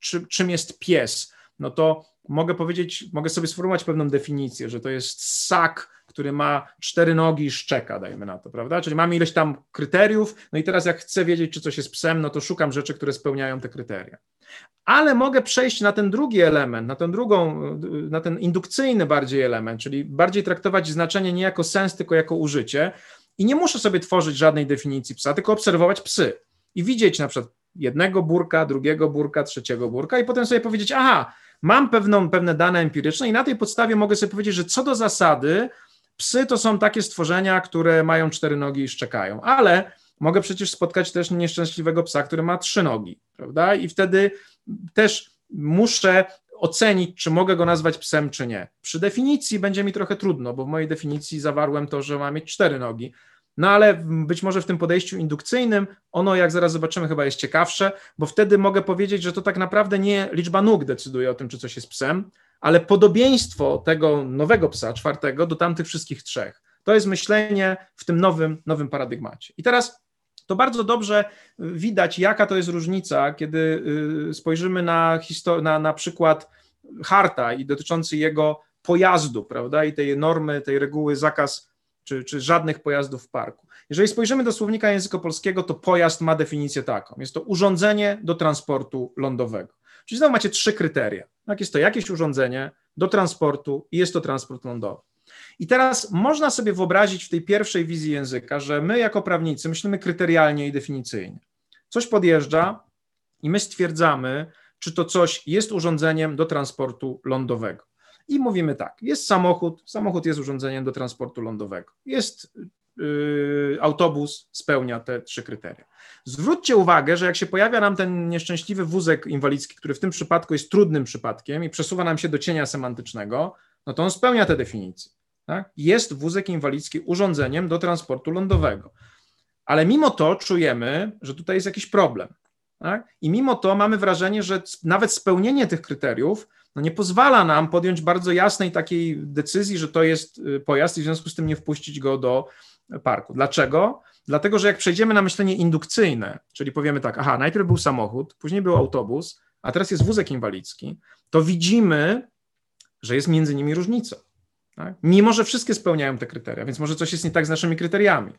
czy, czym jest pies, no to mogę powiedzieć, mogę sobie sformułować pewną definicję, że to jest ssak, który ma cztery nogi i szczeka, dajmy na to, prawda? Czyli mamy ileś tam kryteriów, no i teraz jak chcę wiedzieć, czy coś jest psem, no to szukam rzeczy, które spełniają te kryteria ale mogę przejść na ten drugi element, na ten drugą, na ten indukcyjny bardziej element, czyli bardziej traktować znaczenie nie jako sens, tylko jako użycie i nie muszę sobie tworzyć żadnej definicji psa, tylko obserwować psy i widzieć na przykład jednego burka, drugiego burka, trzeciego burka i potem sobie powiedzieć, aha, mam pewną, pewne dane empiryczne i na tej podstawie mogę sobie powiedzieć, że co do zasady psy to są takie stworzenia, które mają cztery nogi i szczekają, ale mogę przecież spotkać też nieszczęśliwego psa, który ma trzy nogi, prawda? I wtedy też muszę ocenić, czy mogę go nazwać psem, czy nie. Przy definicji będzie mi trochę trudno, bo w mojej definicji zawarłem to, że ma mieć cztery nogi. No ale być może w tym podejściu indukcyjnym ono, jak zaraz zobaczymy, chyba jest ciekawsze, bo wtedy mogę powiedzieć, że to tak naprawdę nie liczba nóg decyduje o tym, czy coś jest psem, ale podobieństwo tego nowego psa, czwartego, do tamtych wszystkich trzech. To jest myślenie w tym nowym, nowym paradygmacie. I teraz to bardzo dobrze widać, jaka to jest różnica, kiedy y, spojrzymy na, na, na przykład Harta i dotyczący jego pojazdu, prawda, i tej normy, tej reguły zakaz czy, czy żadnych pojazdów w parku. Jeżeli spojrzymy do słownika języka polskiego, to pojazd ma definicję taką. Jest to urządzenie do transportu lądowego. Czyli znowu macie trzy kryteria. Tak, jest to jakieś urządzenie do transportu i jest to transport lądowy. I teraz można sobie wyobrazić w tej pierwszej wizji języka, że my jako prawnicy myślimy kryterialnie i definicyjnie. Coś podjeżdża i my stwierdzamy, czy to coś jest urządzeniem do transportu lądowego. I mówimy tak, jest samochód, samochód jest urządzeniem do transportu lądowego. Jest yy, autobus, spełnia te trzy kryteria. Zwróćcie uwagę, że jak się pojawia nam ten nieszczęśliwy wózek inwalidzki, który w tym przypadku jest trudnym przypadkiem i przesuwa nam się do cienia semantycznego, no to on spełnia te definicje tak? jest wózek inwalidzki urządzeniem do transportu lądowego. Ale mimo to czujemy, że tutaj jest jakiś problem. Tak? I mimo to mamy wrażenie, że nawet spełnienie tych kryteriów no nie pozwala nam podjąć bardzo jasnej takiej decyzji, że to jest y, pojazd i w związku z tym nie wpuścić go do, parku. Dlaczego? Dlatego, że jak przejdziemy na myślenie indukcyjne, czyli powiemy tak, aha, najpierw był samochód, później był autobus, a teraz jest wózek inwalidzki, to widzimy, że jest między nimi różnica. Tak? Mimo, że wszystkie spełniają te kryteria, więc może coś jest nie tak z naszymi kryteriami.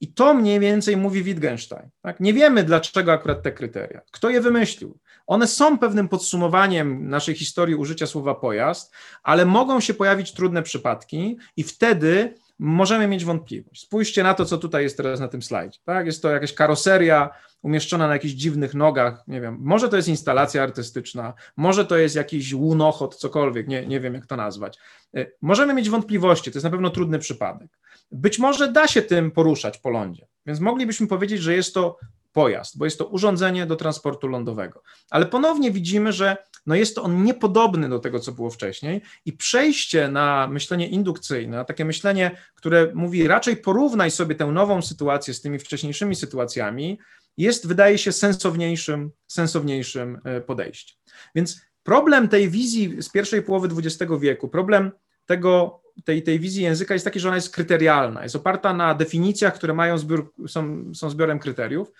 I to mniej więcej mówi Wittgenstein. Tak? Nie wiemy, dlaczego akurat te kryteria. Kto je wymyślił? One są pewnym podsumowaniem naszej historii użycia słowa pojazd, ale mogą się pojawić trudne przypadki i wtedy możemy mieć wątpliwość. Spójrzcie na to, co tutaj jest teraz na tym slajdzie. Tak? Jest to jakaś karoseria umieszczona na jakichś dziwnych nogach, nie wiem, może to jest instalacja artystyczna, może to jest jakiś łunochod, cokolwiek, nie, nie wiem jak to nazwać. E, możemy mieć wątpliwości, to jest na pewno trudny przypadek. Być może da się tym poruszać po lądzie, więc moglibyśmy powiedzieć, że jest to pojazd, bo jest to urządzenie do transportu lądowego. Ale ponownie widzimy, że no jest to on niepodobny do tego, co było wcześniej i przejście na myślenie indukcyjne, na takie myślenie, które mówi raczej porównaj sobie tę nową sytuację z tymi wcześniejszymi sytuacjami, jest, wydaje się, sensowniejszym, sensowniejszym e, podejściem. Więc problem tej wizji z pierwszej połowy XX wieku, problem tego, tej, tej wizji języka jest taki, że ona jest kryterialna, jest oparta na definicjach, które mają zbiór, są, są zbiorem kryteriów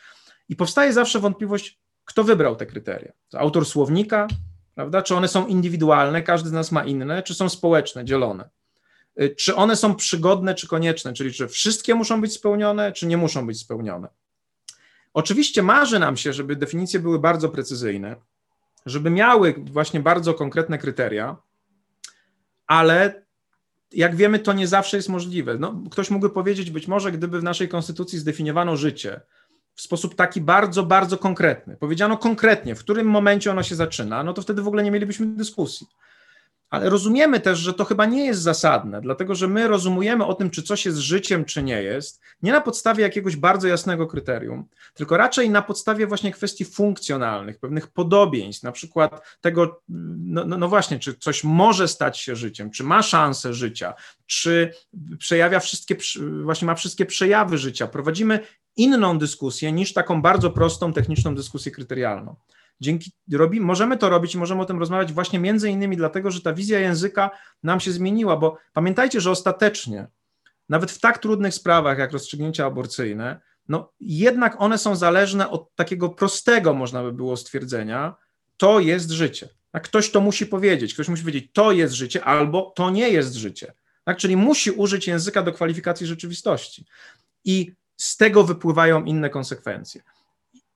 i powstaje zawsze wątpliwość, kto wybrał te kryteria. To autor słownika, prawda? Czy one są indywidualne, każdy z nas ma inne, czy są społeczne, dzielone? Y, czy one są przygodne, czy konieczne, czyli czy wszystkie muszą być spełnione, czy nie muszą być spełnione? Oczywiście marzy nam się, żeby definicje były bardzo precyzyjne, żeby miały właśnie bardzo konkretne kryteria, ale jak wiemy, to nie zawsze jest możliwe. No, ktoś mógłby powiedzieć, być może gdyby w naszej konstytucji zdefiniowano życie w sposób taki bardzo, bardzo konkretny, powiedziano konkretnie, w którym momencie ono się zaczyna, no to wtedy w ogóle nie mielibyśmy dyskusji. Ale rozumiemy też, że to chyba nie jest zasadne, dlatego że my rozumujemy o tym, czy coś jest życiem, czy nie jest, nie na podstawie jakiegoś bardzo jasnego kryterium, tylko raczej na podstawie właśnie kwestii funkcjonalnych, pewnych podobieństw, na przykład tego, no, no, no właśnie, czy coś może stać się życiem, czy ma szansę życia, czy przejawia wszystkie, właśnie ma wszystkie przejawy życia. Prowadzimy inną dyskusję niż taką bardzo prostą, techniczną dyskusję kryterialną. Dzięki robi, możemy to robić i możemy o tym rozmawiać właśnie między innymi dlatego, że ta wizja języka nam się zmieniła, bo pamiętajcie, że ostatecznie, nawet w tak trudnych sprawach jak rozstrzygnięcia aborcyjne, no jednak one są zależne od takiego prostego, można by było stwierdzenia, to jest życie. Tak? Ktoś to musi powiedzieć, ktoś musi powiedzieć, to jest życie albo to nie jest życie. Tak? Czyli musi użyć języka do kwalifikacji rzeczywistości. I z tego wypływają inne konsekwencje.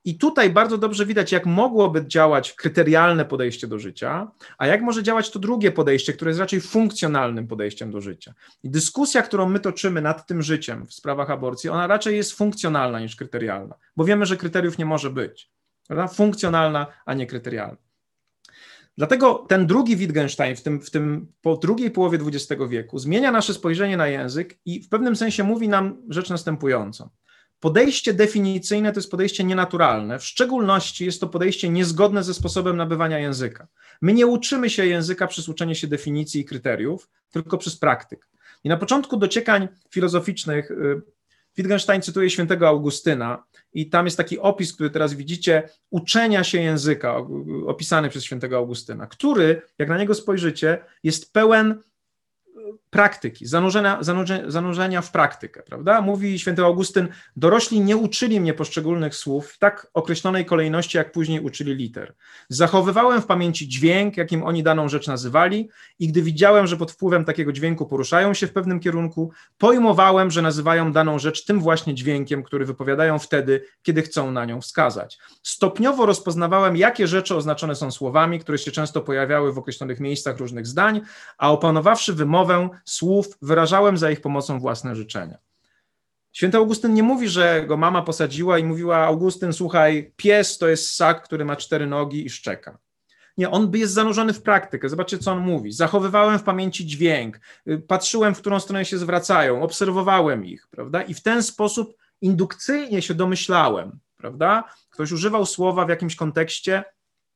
I tutaj bardzo dobrze widać, jak mogłoby działać kryterialne podejście do życia, a jak może działać to drugie podejście, które jest raczej funkcjonalnym podejściem do życia. I dyskusja, którą my toczymy nad tym życiem w sprawach aborcji, ona raczej jest funkcjonalna niż kryterialna, bo wiemy, że kryteriów nie może być. Prawda? Funkcjonalna, a nie kryterialna. Dlatego ten drugi Wittgenstein w tym, w tym po drugiej połowie XX wieku zmienia nasze spojrzenie na język i w pewnym sensie mówi nam rzecz następującą. Podejście definicyjne to jest podejście nienaturalne, w szczególności jest to podejście niezgodne ze sposobem nabywania języka. My nie uczymy się języka przez uczenie się definicji i kryteriów, tylko przez praktyk. I na początku dociekań filozoficznych y, Wittgenstein cytuje świętego Augustyna i tam jest taki opis, który teraz widzicie, uczenia się języka opisany przez świętego Augustyna, który, jak na niego spojrzycie, jest pełen praktyki, zanurzenia, zanurzenia, w praktykę, prawda? Mówi święty Augustyn, dorośli nie uczyli mnie poszczególnych słów w tak określonej kolejności, jak później uczyli liter. Zachowywałem w pamięci dźwięk, jakim oni daną rzecz nazywali i gdy widziałem, że pod wpływem takiego dźwięku poruszają się w pewnym kierunku, pojmowałem, że nazywają daną rzecz tym właśnie dźwiękiem, który wypowiadają wtedy, kiedy chcą na nią wskazać. Stopniowo rozpoznawałem, jakie rzeczy oznaczone są słowami, które się często pojawiały w określonych miejscach różnych zdań, a opanowawszy wymowę, słów wyrażałem za ich pomocą własne życzenia. Święty Augustyn nie mówi, że go mama posadziła i mówiła: Augustyn, słuchaj, pies to jest ssak, który ma cztery nogi i szczeka. Nie, on jest zanurzony w praktykę. Zobaczcie, co on mówi. Zachowywałem w pamięci dźwięk, patrzyłem, w którą stronę się zwracają, obserwowałem ich, prawda? I w ten sposób indukcyjnie się domyślałem, prawda? Ktoś używał słowa w jakimś kontekście,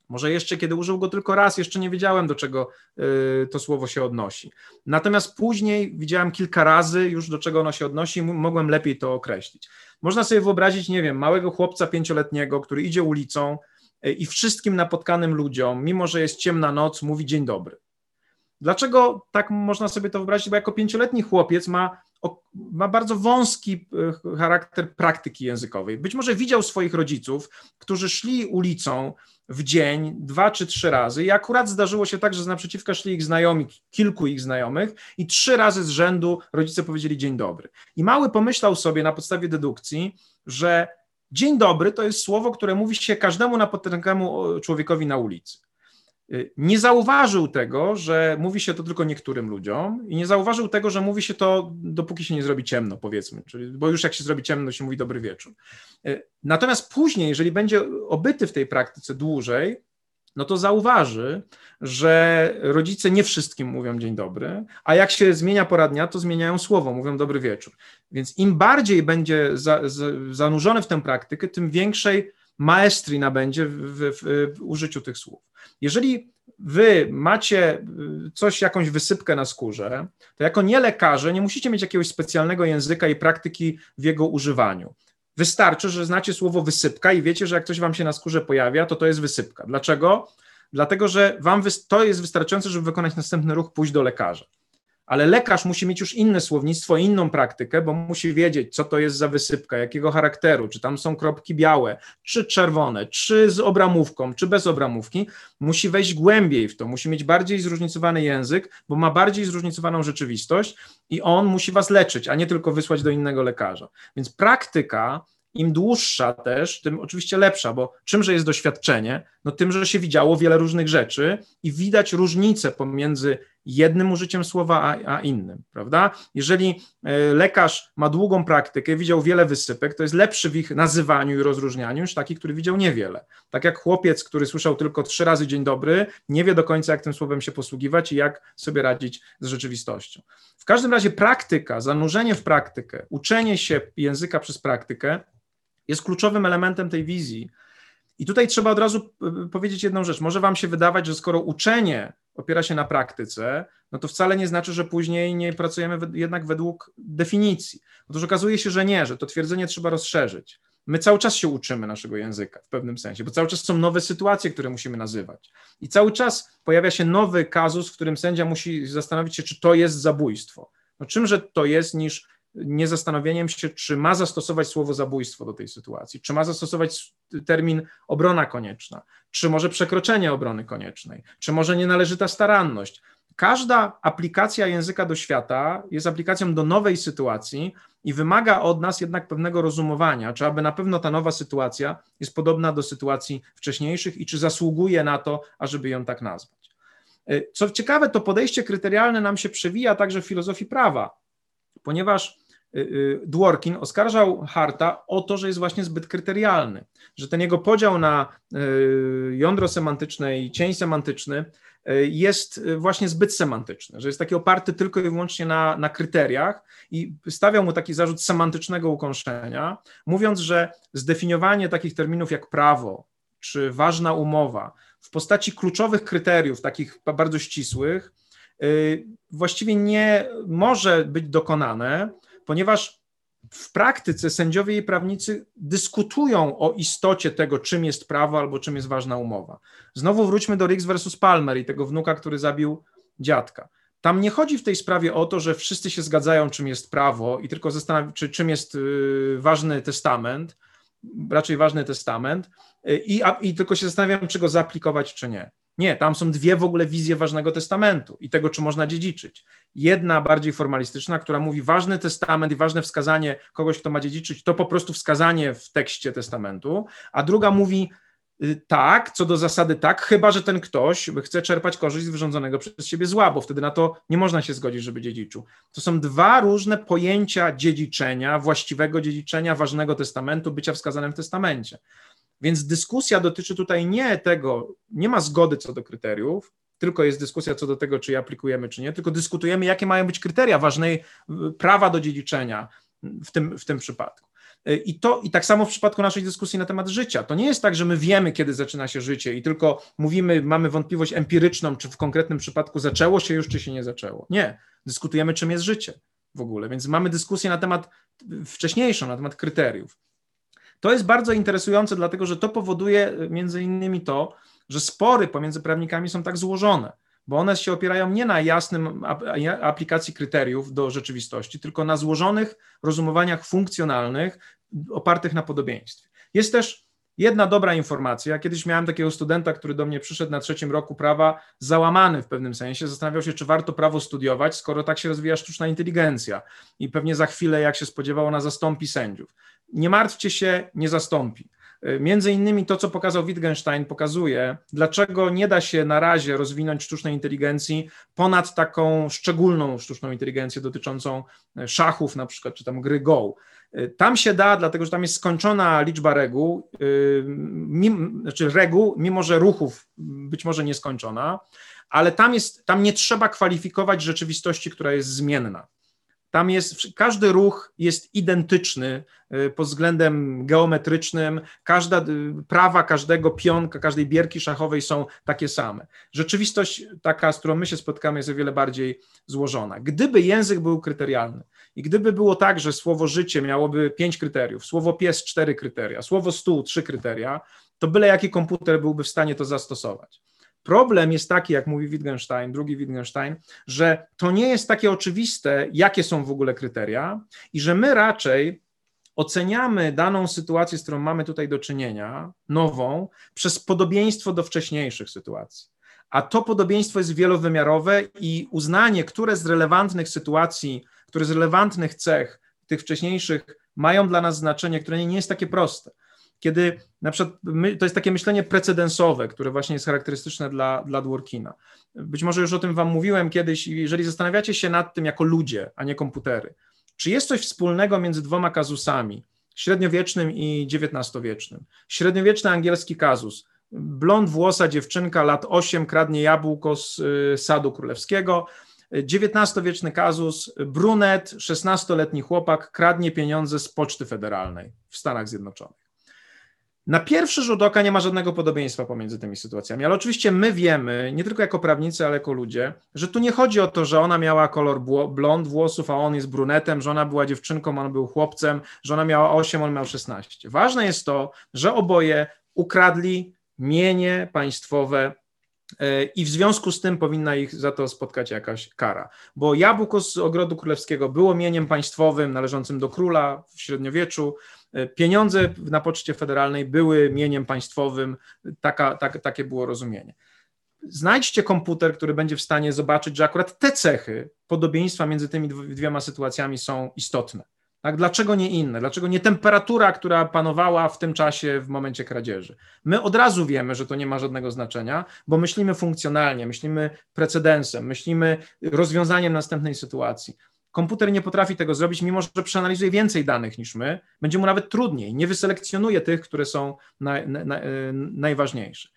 może jeszcze kiedy użył go tylko raz, jeszcze nie wiedziałem, do czego y, to słowo się odnosi. Natomiast później widziałem kilka razy już, do czego ono się odnosi, i mogłem lepiej to określić. Można sobie wyobrazić, nie wiem, małego chłopca pięcioletniego, który idzie ulicą y, i wszystkim napotkanym ludziom, mimo że jest ciemna noc, mówi dzień dobry. Dlaczego tak można sobie to wyobrazić? Bo jako pięcioletni chłopiec ma ma bardzo wąski e, charakter praktyki językowej. Być może widział swoich rodziców, którzy szli ulicą w dzień dwa czy trzy razy i akurat zdarzyło się tak, że z naprzeciwka szli ich znajomi, kilku ich znajomych i trzy razy z rzędu rodzice powiedzieli dzień dobry. I mały pomyślał sobie na podstawie dedukcji, że dzień dobry to jest słowo, które mówi się każdemu napotykannemu człowiekowi na ulicy. Y, nie zauważył tego, że mówi się to tylko niektórym ludziom i nie zauważył tego, że mówi się to dopóki się nie zrobi ciemno, powiedzmy, czyli, bo już jak się zrobi ciemno, się mówi dobry wieczór. Y, natomiast później, jeżeli będzie obyty w tej praktyce dłużej, no to zauważy, że rodzice nie wszystkim mówią dzień dobry, a jak się zmienia pora dnia, to zmieniają słowo, mówią dobry wieczór. Więc im bardziej będzie za, za, zanurzony w tę praktykę, tym większej maestrii nabędzie w, w, w użyciu tych słów. Jeżeli wy macie y, coś, jakąś wysypkę na skórze, to jako nie lekarze nie musicie mieć jakiegoś specjalnego języka i praktyki w jego używaniu. Wystarczy, że znacie słowo wysypka i wiecie, że jak coś wam się na skórze pojawia, to to jest wysypka. Dlaczego? Dlatego, że wam to jest wystarczające, żeby wykonać następny ruch, pójść do lekarza ale lekarz musi mieć już inne słownictwo, inną praktykę, bo musi wiedzieć, co to jest za wysypka, jakiego charakteru, czy tam są kropki białe, czy czerwone, czy z obramówką, czy bez obramówki. Musi wejść głębiej w to, musi mieć bardziej zróżnicowany język, bo ma bardziej zróżnicowaną rzeczywistość i on musi was leczyć, a nie tylko wysłać do innego lekarza. Więc praktyka im dłuższa też, tym oczywiście lepsza, bo czymże jest doświadczenie? No tym, że się widziało wiele różnych rzeczy i widać różnice pomiędzy jednym użyciem słowa, a, a, innym, prawda? Jeżeli e, lekarz ma długą praktykę, widział wiele wysypek, to jest lepszy w ich nazywaniu i rozróżnianiu niż taki, który widział niewiele. Tak jak chłopiec, który słyszał tylko trzy razy dzień dobry, nie wie do końca, jak tym słowem się posługiwać i jak sobie radzić z rzeczywistością. W każdym razie praktyka, zanurzenie w praktykę, uczenie się języka przez praktykę jest kluczowym elementem tej wizji. I tutaj trzeba od razu e, powiedzieć jedną rzecz. Może Wam się wydawać, że skoro uczenie opiera się na praktyce, no to wcale nie znaczy, że później nie pracujemy jednak według definicji. Otóż okazuje się, że nie, że to twierdzenie trzeba rozszerzyć. My cały czas się uczymy naszego języka w pewnym sensie, bo cały czas są nowe sytuacje, które musimy nazywać. I cały czas pojawia się nowy kazus, w którym sędzia musi zastanowić się, czy to jest zabójstwo. No czymże to jest niż nie zastanowieniem się, czy ma zastosować słowo zabójstwo do tej sytuacji, czy ma zastosować termin obrona konieczna, czy może przekroczenie obrony koniecznej, czy może nienależyta staranność. Każda aplikacja języka do świata jest aplikacją do nowej sytuacji i wymaga od nas jednak pewnego rozumowania, czy aby na pewno ta nowa sytuacja jest podobna do sytuacji wcześniejszych i czy zasługuje na to, ażeby ją tak nazwać. Co ciekawe, to podejście kryterialne nam się przewija także w filozofii prawa, ponieważ Dworkin oskarżał Harta o to, że jest właśnie zbyt kryterialny, że ten jego podział na y, jądro semantyczne i cień semantyczny jest właśnie zbyt semantyczny, że jest taki oparty tylko i wyłącznie na, na kryteriach i stawiał mu taki zarzut semantycznego ukąszenia, mówiąc, że zdefiniowanie takich terminów jak prawo czy ważna umowa w postaci kluczowych kryteriów, takich bardzo ścisłych, właściwie nie może być dokonane, ponieważ w praktyce sędziowie i prawnicy dyskutują o istocie tego, czym jest prawo albo czym jest ważna umowa. Znowu wróćmy do Riggs versus Palmer i tego wnuka, który zabił dziadka. Tam nie chodzi w tej sprawie o to, że wszyscy się zgadzają, czym jest prawo i tylko zastanawiają, czy czym jest yy, ważny testament, raczej ważny testament, yy, i, i tylko się zastanawiam, czy go zaaplikować, czy nie. Nie, tam są dwie w ogóle wizje ważnego testamentu i tego, czy można dziedziczyć. Jedna bardziej formalistyczna, która mówi ważny testament i ważne wskazanie kogoś, kto ma dziedziczyć, to po prostu wskazanie w tekście testamentu, a druga mówi y, tak, co do zasady tak, chyba że ten ktoś chce czerpać korzyść z wyrządzonego przez siebie zła, bo wtedy na to nie można się zgodzić, żeby dziedziczył. To są dwa różne pojęcia dziedziczenia, właściwego dziedziczenia, ważnego testamentu, bycia wskazanym w testamencie. Więc dyskusja dotyczy tutaj nie tego, nie ma zgody co do kryteriów, tylko jest dyskusja co do tego, czy je aplikujemy, czy nie, tylko dyskutujemy, jakie mają być kryteria ważnej prawa do dziedziczenia w tym, w tym przypadku. I, to, I tak samo w przypadku naszej dyskusji na temat życia. To nie jest tak, że my wiemy, kiedy zaczyna się życie i tylko mówimy, mamy wątpliwość empiryczną, czy w konkretnym przypadku zaczęło się już, czy się nie zaczęło. Nie. Dyskutujemy, czym jest życie w ogóle. Więc mamy dyskusję na temat wcześniejszą, na temat kryteriów. To jest bardzo interesujące, dlatego że to powoduje między innymi to, że spory pomiędzy prawnikami są tak złożone, bo one się opierają nie na jasnym aplikacji kryteriów do rzeczywistości, tylko na złożonych rozumowaniach funkcjonalnych opartych na podobieństwie. Jest też jedna dobra informacja. Kiedyś miałem takiego studenta, który do mnie przyszedł na trzecim roku prawa, załamany w pewnym sensie, zastanawiał się, czy warto prawo studiować, skoro tak się rozwija sztuczna inteligencja i pewnie za chwilę, jak się spodziewał, ona zastąpi sędziów. Nie martwcie się, nie zastąpi. Między innymi to, co pokazał Wittgenstein, pokazuje, dlaczego nie da się na razie rozwinąć sztucznej inteligencji ponad taką szczególną sztuczną inteligencję dotyczącą szachów, na przykład, czy tam gry Go. Tam się da, dlatego że tam jest skończona liczba reguł, mim, znaczy reguł, mimo że ruchów być może nieskończona, ale tam, jest, tam nie trzeba kwalifikować rzeczywistości, która jest zmienna. Tam jest, każdy ruch jest identyczny y, pod względem geometrycznym, każda y, prawa każdego pionka, każdej bierki szachowej są takie same. Rzeczywistość taka, z którą my się spotkamy, jest o wiele bardziej złożona. Gdyby język był kryterialny i gdyby było tak, że słowo życie miałoby pięć kryteriów, słowo pies cztery kryteria, słowo stół trzy kryteria, to byle jaki komputer byłby w stanie to zastosować. Problem jest taki, jak mówi Wittgenstein, drugi Wittgenstein, że to nie jest takie oczywiste, jakie są w ogóle kryteria i że my raczej oceniamy daną sytuację, z którą mamy tutaj do czynienia, nową, przez podobieństwo do wcześniejszych sytuacji. A to podobieństwo jest wielowymiarowe i uznanie, które z relevantnych sytuacji, które z relevantnych cech tych wcześniejszych mają dla nas znaczenie, które nie jest takie proste kiedy na przykład my, to jest takie myślenie precedensowe, które właśnie jest charakterystyczne dla, dla Dworkina. Być może już o tym Wam mówiłem kiedyś, jeżeli zastanawiacie się nad tym jako ludzie, a nie komputery, czy jest coś wspólnego między dwoma kazusami, średniowiecznym i XIX-wiecznym? Średniowieczny angielski kazus. Blond włosa dziewczynka, lat 8, kradnie jabłko z y, sadu królewskiego. XIX-wieczny kazus, brunet, 16-letni chłopak, kradnie pieniądze z Poczty Federalnej w Stanach Zjednoczonych. Na pierwszy rzut oka nie ma żadnego podobieństwa pomiędzy tymi sytuacjami, ale oczywiście my wiemy, nie tylko jako prawnicy, ale jako ludzie, że tu nie chodzi o to, że ona miała kolor blond włosów, a on jest brunetem, że ona była dziewczynką, on był chłopcem, że ona miała 8, on miał 16. Ważne jest to, że oboje ukradli mienie państwowe i w związku z tym powinna ich za to spotkać jakaś kara. Bo jabłko z ogrodu królewskiego było mieniem państwowym należącym do króla w średniowieczu, E, pieniądze na poczcie federalnej były mieniem państwowym, taka, tak, takie było rozumienie. Znajdźcie komputer, który będzie w stanie zobaczyć, że akurat te cechy podobieństwa między tymi dwiema sytuacjami są istotne. Tak? Dlaczego nie inne? Dlaczego nie temperatura, która panowała w tym czasie w momencie kradzieży? My od razu wiemy, że to nie ma żadnego znaczenia, bo myślimy funkcjonalnie, myślimy precedensem, myślimy rozwiązaniem następnej sytuacji. Komputer nie potrafi tego zrobić, mimo że przeanalizuje więcej danych niż my, będzie mu nawet trudniej, nie wyselekcjonuje tych, które są na, na, na, najważniejsze.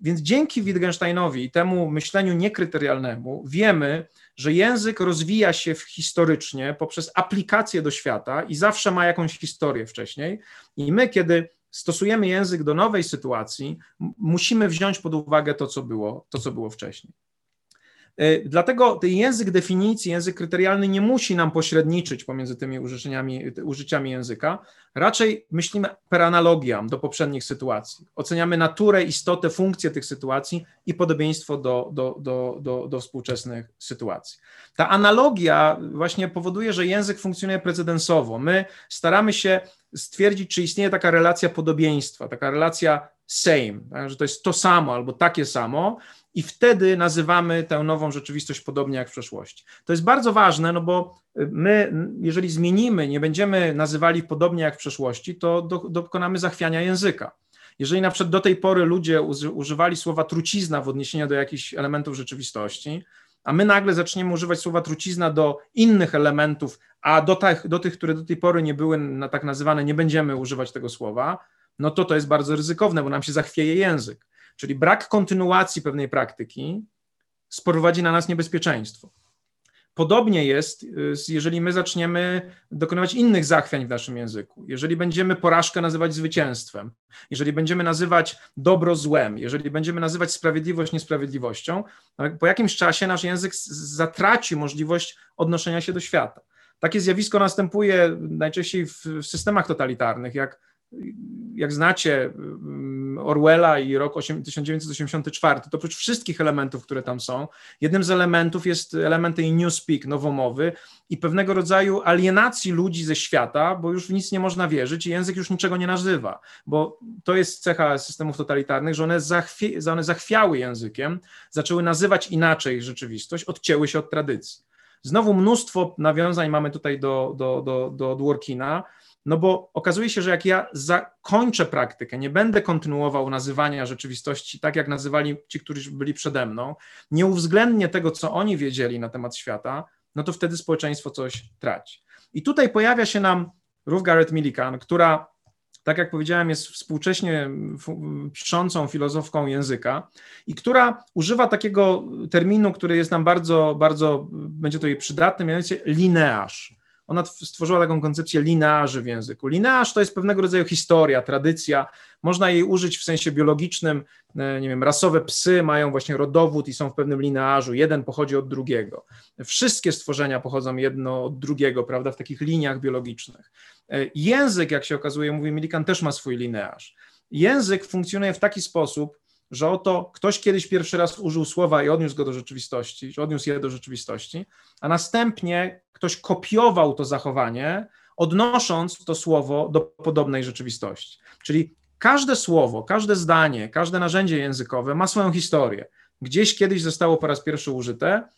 Więc dzięki Wittgensteinowi i temu myśleniu niekryterialnemu wiemy, że język rozwija się historycznie poprzez aplikację do świata i zawsze ma jakąś historię wcześniej. I my, kiedy stosujemy język do nowej sytuacji, musimy wziąć pod uwagę to, co było, to, co było wcześniej. E, dlatego ten język definicji, język kryterialny nie musi nam pośredniczyć pomiędzy tymi użyciami, języka. Raczej myślimy per analogiam do poprzednich sytuacji. Oceniamy naturę, istotę, funkcję tych sytuacji i podobieństwo do, do, do, do, do współczesnych sytuacji. Ta analogia właśnie powoduje, że język funkcjonuje precedensowo. My staramy się stwierdzić, czy istnieje taka relacja podobieństwa, taka relacja same, tak? że to jest to samo albo takie samo, i wtedy nazywamy tę nową rzeczywistość podobnie jak w przeszłości. To jest bardzo ważne, no bo my, jeżeli zmienimy, nie będziemy nazywali podobnie jak w przeszłości, to do, dokonamy zachwiania języka. Jeżeli na przykład do tej pory ludzie używali słowa trucizna w odniesieniu do jakichś elementów rzeczywistości, a my nagle zaczniemy używać słowa trucizna do innych elementów, a do tych, do tych które do tej pory nie były na, tak nazywane, nie będziemy używać tego słowa, no to to jest bardzo ryzykowne, bo nam się zachwieje język. Czyli brak kontynuacji pewnej praktyki sprowadzi na nas niebezpieczeństwo. Podobnie jest, y, jeżeli my zaczniemy dokonywać innych zachwiań w naszym języku. Jeżeli będziemy porażkę nazywać zwycięstwem, jeżeli będziemy nazywać dobro złem, jeżeli będziemy nazywać sprawiedliwość niesprawiedliwością, po jakimś czasie nasz język zatraci możliwość odnoszenia się do świata. Takie zjawisko następuje najczęściej w systemach totalitarnych, jak jak znacie, mm, Orwella i rok 1984, to oprócz wszystkich elementów, które tam są, jednym z elementów jest element tej newspeak, nowomowy i pewnego rodzaju alienacji ludzi ze świata, bo już w nic nie można wierzyć i język już niczego nie nazywa, bo to jest cecha systemów totalitarnych, że one, zachwi one zachwiały językiem, zaczęły nazywać inaczej rzeczywistość, odcięły się od tradycji. Znowu mnóstwo nawiązań mamy tutaj do, do, do, do Dworkina, no bo okazuje się, że jak ja zakończę praktykę, nie będę kontynuował nazywania rzeczywistości tak, jak nazywali ci, którzy byli przede mną, nie uwzględnię tego, co oni wiedzieli na temat świata, no to wtedy społeczeństwo coś traci. I tutaj pojawia się nam Ruth Garrett Millikan, która, tak jak powiedziałem, jest współcześnie piszącą filozofką języka i która używa takiego terminu, który jest nam bardzo, bardzo, będzie to jej przydatny, mianowicie linearz ona stworzyła taką koncepcję linearzy w języku. Linearz to jest pewnego rodzaju historia, tradycja. Można jej użyć w sensie biologicznym. E, nie wiem, rasowe psy mają właśnie rodowód i są w pewnym linearzu. Jeden pochodzi od drugiego. Wszystkie stworzenia pochodzą jedno od drugiego, prawda, w takich liniach biologicznych. E, język, jak się okazuje, mówi Millikan, też ma swój linearz. Język funkcjonuje w taki sposób, że oto ktoś kiedyś pierwszy raz użył słowa i odniósł go do rzeczywistości, odniósł je do rzeczywistości, a następnie ktoś kopiował to zachowanie, odnosząc to słowo do podobnej rzeczywistości. Czyli każde słowo, każde zdanie, każde narzędzie językowe ma swoją historię. Gdzieś kiedyś zostało po raz pierwszy użyte,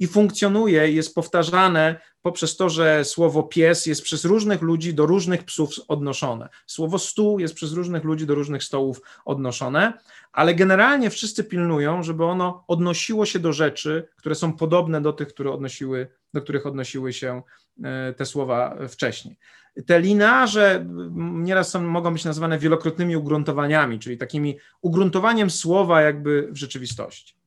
i funkcjonuje, jest powtarzane poprzez to, że słowo pies jest przez różnych ludzi do różnych psów odnoszone. Słowo stół jest przez różnych ludzi do różnych stołów odnoszone, ale generalnie wszyscy pilnują, żeby ono odnosiło się do rzeczy, które są podobne do tych, które odnosiły, do których odnosiły się e, te słowa wcześniej. Te linearze nieraz są, mogą być nazywane wielokrotnymi ugruntowaniami, czyli takimi ugruntowaniem słowa jakby w rzeczywistości.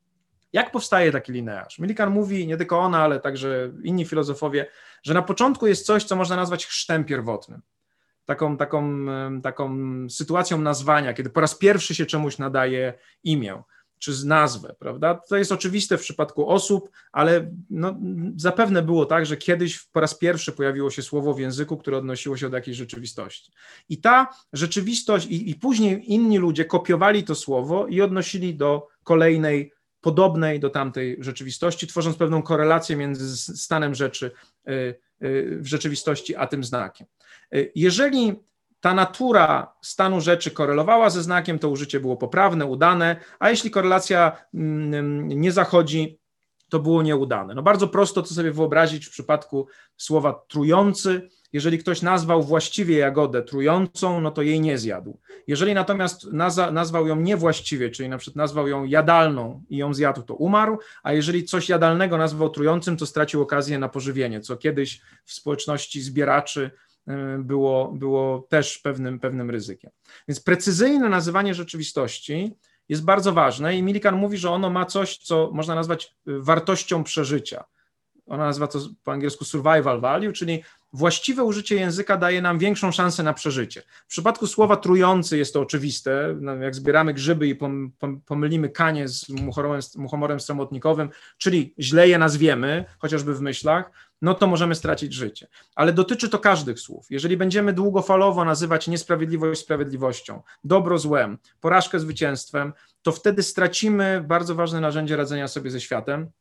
Jak powstaje taki linearz? Millikan mówi, nie tylko ona, ale także inni filozofowie, że na początku jest coś, co można nazwać chrztem pierwotnym. Taką, taką, taką sytuacją nazwania, kiedy po raz pierwszy się czemuś nadaje imię czy nazwę, prawda? To jest oczywiste w przypadku osób, ale no, zapewne było tak, że kiedyś po raz pierwszy pojawiło się słowo w języku, które odnosiło się do jakiejś rzeczywistości. I ta rzeczywistość, i, i później inni ludzie kopiowali to słowo i odnosili do kolejnej podobnej do tamtej rzeczywistości, tworząc pewną korelację między stanem rzeczy y, y, w rzeczywistości a tym znakiem. Y, jeżeli ta natura stanu rzeczy korelowała ze znakiem, to użycie było poprawne, udane, a jeśli korelacja mm, nie zachodzi, to było nieudane. No bardzo prosto to sobie wyobrazić w przypadku słowa trujący, jeżeli ktoś nazwał właściwie jagodę trującą, no to jej nie zjadł. Jeżeli natomiast nazwa, nazwał ją niewłaściwie, czyli na przykład nazwał ją jadalną i ją zjadł, to umarł, a jeżeli coś jadalnego nazwał trującym, to stracił okazję na pożywienie, co kiedyś w społeczności zbieraczy y, było, było też pewnym, pewnym ryzykiem. Więc precyzyjne nazywanie rzeczywistości jest bardzo ważne i Milikan mówi, że ono ma coś, co można nazwać wartością przeżycia. Ona nazywa to po angielsku survival value, czyli właściwe użycie języka daje nam większą szansę na przeżycie. W przypadku słowa trujący jest to oczywiste. No, jak zbieramy grzyby i pomylimy kanie z muchomorem, muchomorem stromotnikowym, czyli źle je nazwiemy, chociażby w myślach, no to możemy stracić życie. Ale dotyczy to każdych słów. Jeżeli będziemy długofalowo nazywać niesprawiedliwość sprawiedliwością, dobro złem, porażkę zwycięstwem, to wtedy stracimy bardzo ważne narzędzie radzenia sobie ze światem,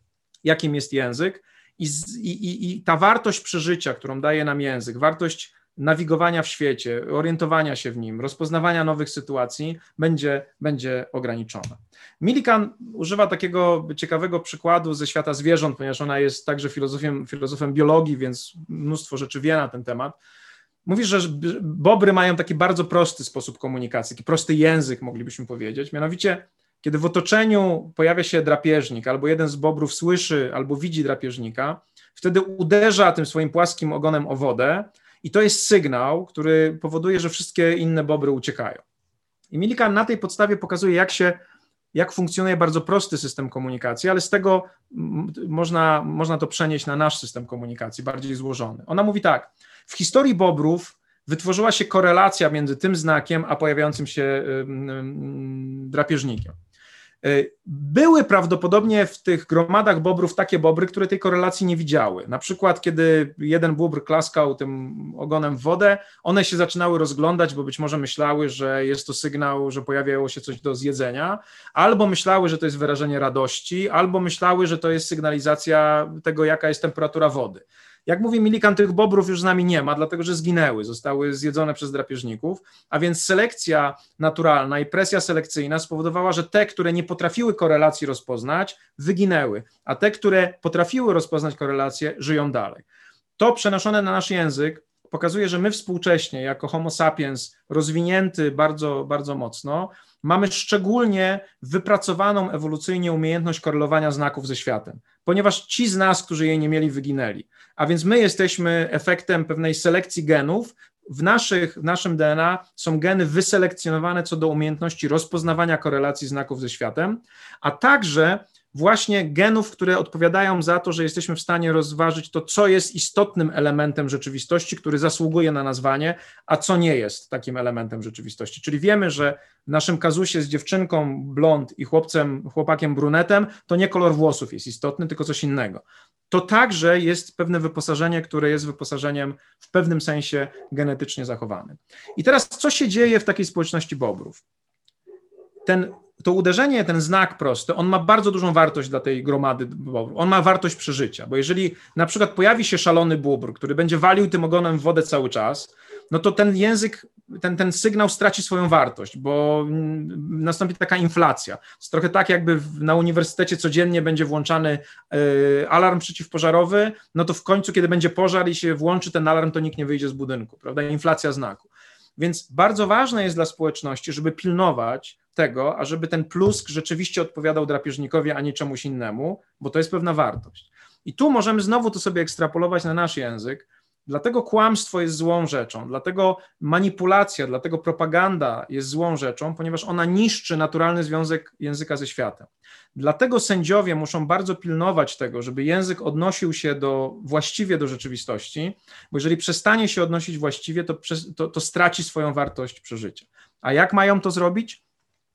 jakim jest język, i, i, I ta wartość przeżycia, którą daje nam język, wartość nawigowania w świecie, orientowania się w nim, rozpoznawania nowych sytuacji będzie, będzie ograniczona. Millikan używa takiego ciekawego przykładu ze świata zwierząt, ponieważ ona jest także filozofem, filozofem biologii, więc mnóstwo rzeczy wie na ten temat. Mówi, że bobry mają taki bardzo prosty sposób komunikacji, taki prosty język, moglibyśmy powiedzieć, mianowicie kiedy w otoczeniu pojawia się drapieżnik, albo jeden z bobrów słyszy, albo widzi drapieżnika, wtedy uderza tym swoim płaskim ogonem o wodę i to jest sygnał, który powoduje, że wszystkie inne bobry uciekają. I Millikan na tej podstawie pokazuje, jak się, jak funkcjonuje bardzo prosty system komunikacji, ale z tego można, można to przenieść na nasz system komunikacji, bardziej złożony. Ona mówi tak, w historii bobrów wytworzyła się korelacja między tym znakiem, a pojawiającym się drapieżnikiem. Y, były prawdopodobnie w tych gromadach bobrów takie bobry, które tej korelacji nie widziały. Na przykład, kiedy jeden bóbr klaskał tym ogonem w wodę, one się zaczynały rozglądać, bo być może myślały, że jest to sygnał, że pojawiało się coś do zjedzenia, albo myślały, że to jest wyrażenie radości, albo myślały, że to jest sygnalizacja tego, jaka jest temperatura wody. Jak mówi Milikan, tych bobrów już z nami nie ma, dlatego że zginęły, zostały zjedzone przez drapieżników, a więc selekcja naturalna i presja selekcyjna spowodowała, że te, które nie potrafiły korelacji rozpoznać, wyginęły, a te, które potrafiły rozpoznać korelację, żyją dalej. To przenoszone na nasz język pokazuje, że my współcześnie, jako Homo sapiens, rozwinięty bardzo, bardzo mocno, mamy szczególnie wypracowaną ewolucyjnie umiejętność korelowania znaków ze światem, ponieważ ci z nas, którzy jej nie mieli, wyginęli. A więc my jesteśmy efektem pewnej selekcji genów. W, naszych, w naszym DNA są geny wyselekcjonowane co do umiejętności rozpoznawania korelacji znaków ze światem, a także właśnie genów, które odpowiadają za to, że jesteśmy w stanie rozważyć to, co jest istotnym elementem rzeczywistości, który zasługuje na nazwanie, a co nie jest takim elementem rzeczywistości. Czyli wiemy, że w naszym kazusie z dziewczynką blond i chłopcem, chłopakiem brunetem, to nie kolor włosów jest istotny, tylko coś innego. To także jest pewne wyposażenie, które jest wyposażeniem w pewnym sensie genetycznie zachowanym. I teraz, co się dzieje w takiej społeczności bobrów? Ten to uderzenie, ten znak prosty, on ma bardzo dużą wartość dla tej gromady. On ma wartość przeżycia, bo jeżeli na przykład pojawi się szalony bóbr, który będzie walił tym ogonem w wodę cały czas, no to ten język, ten, ten sygnał straci swoją wartość, bo nastąpi taka inflacja. jest trochę tak, jakby na uniwersytecie codziennie będzie włączany y, alarm przeciwpożarowy, no to w końcu, kiedy będzie pożar i się włączy ten alarm, to nikt nie wyjdzie z budynku, prawda? Inflacja znaku. Więc bardzo ważne jest dla społeczności, żeby pilnować tego, ażeby ten plusk rzeczywiście odpowiadał drapieżnikowi, a nie czemuś innemu, bo to jest pewna wartość. I tu możemy znowu to sobie ekstrapolować na nasz język. Dlatego kłamstwo jest złą rzeczą, dlatego manipulacja, dlatego propaganda jest złą rzeczą, ponieważ ona niszczy naturalny związek języka ze światem. Dlatego sędziowie muszą bardzo pilnować tego, żeby język odnosił się do, właściwie do rzeczywistości, bo jeżeli przestanie się odnosić właściwie, to, to, to straci swoją wartość przeżycia. A jak mają to zrobić?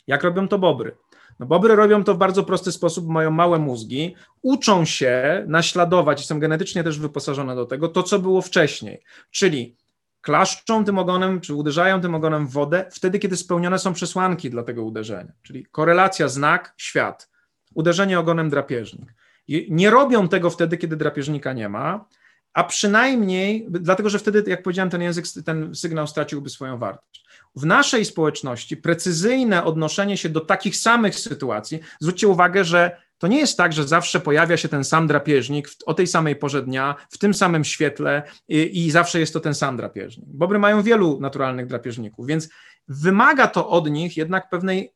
Jak robią to bobry? No bobry robią to w bardzo prosty sposób, mają małe mózgi, uczą się naśladować i są genetycznie też wyposażone do tego, to co było wcześniej, czyli klaszczą tym ogonem, czy uderzają tym ogonem w wodę wtedy, kiedy spełnione są przesłanki dla tego uderzenia, czyli korelacja, znak, świat, uderzenie ogonem drapieżnik. I nie robią tego wtedy, kiedy drapieżnika nie ma, a przynajmniej, dlatego że wtedy, jak powiedziałem, ten język, ten sygnał straciłby swoją wartość. W naszej społeczności precyzyjne odnoszenie się do takich samych sytuacji, zwróćcie uwagę, że to nie jest tak, że zawsze pojawia się ten sam drapieżnik o tej samej porze dnia, w tym samym świetle i, i zawsze jest to ten sam drapieżnik. Bobry mają wielu naturalnych drapieżników, więc wymaga to od nich jednak pewnej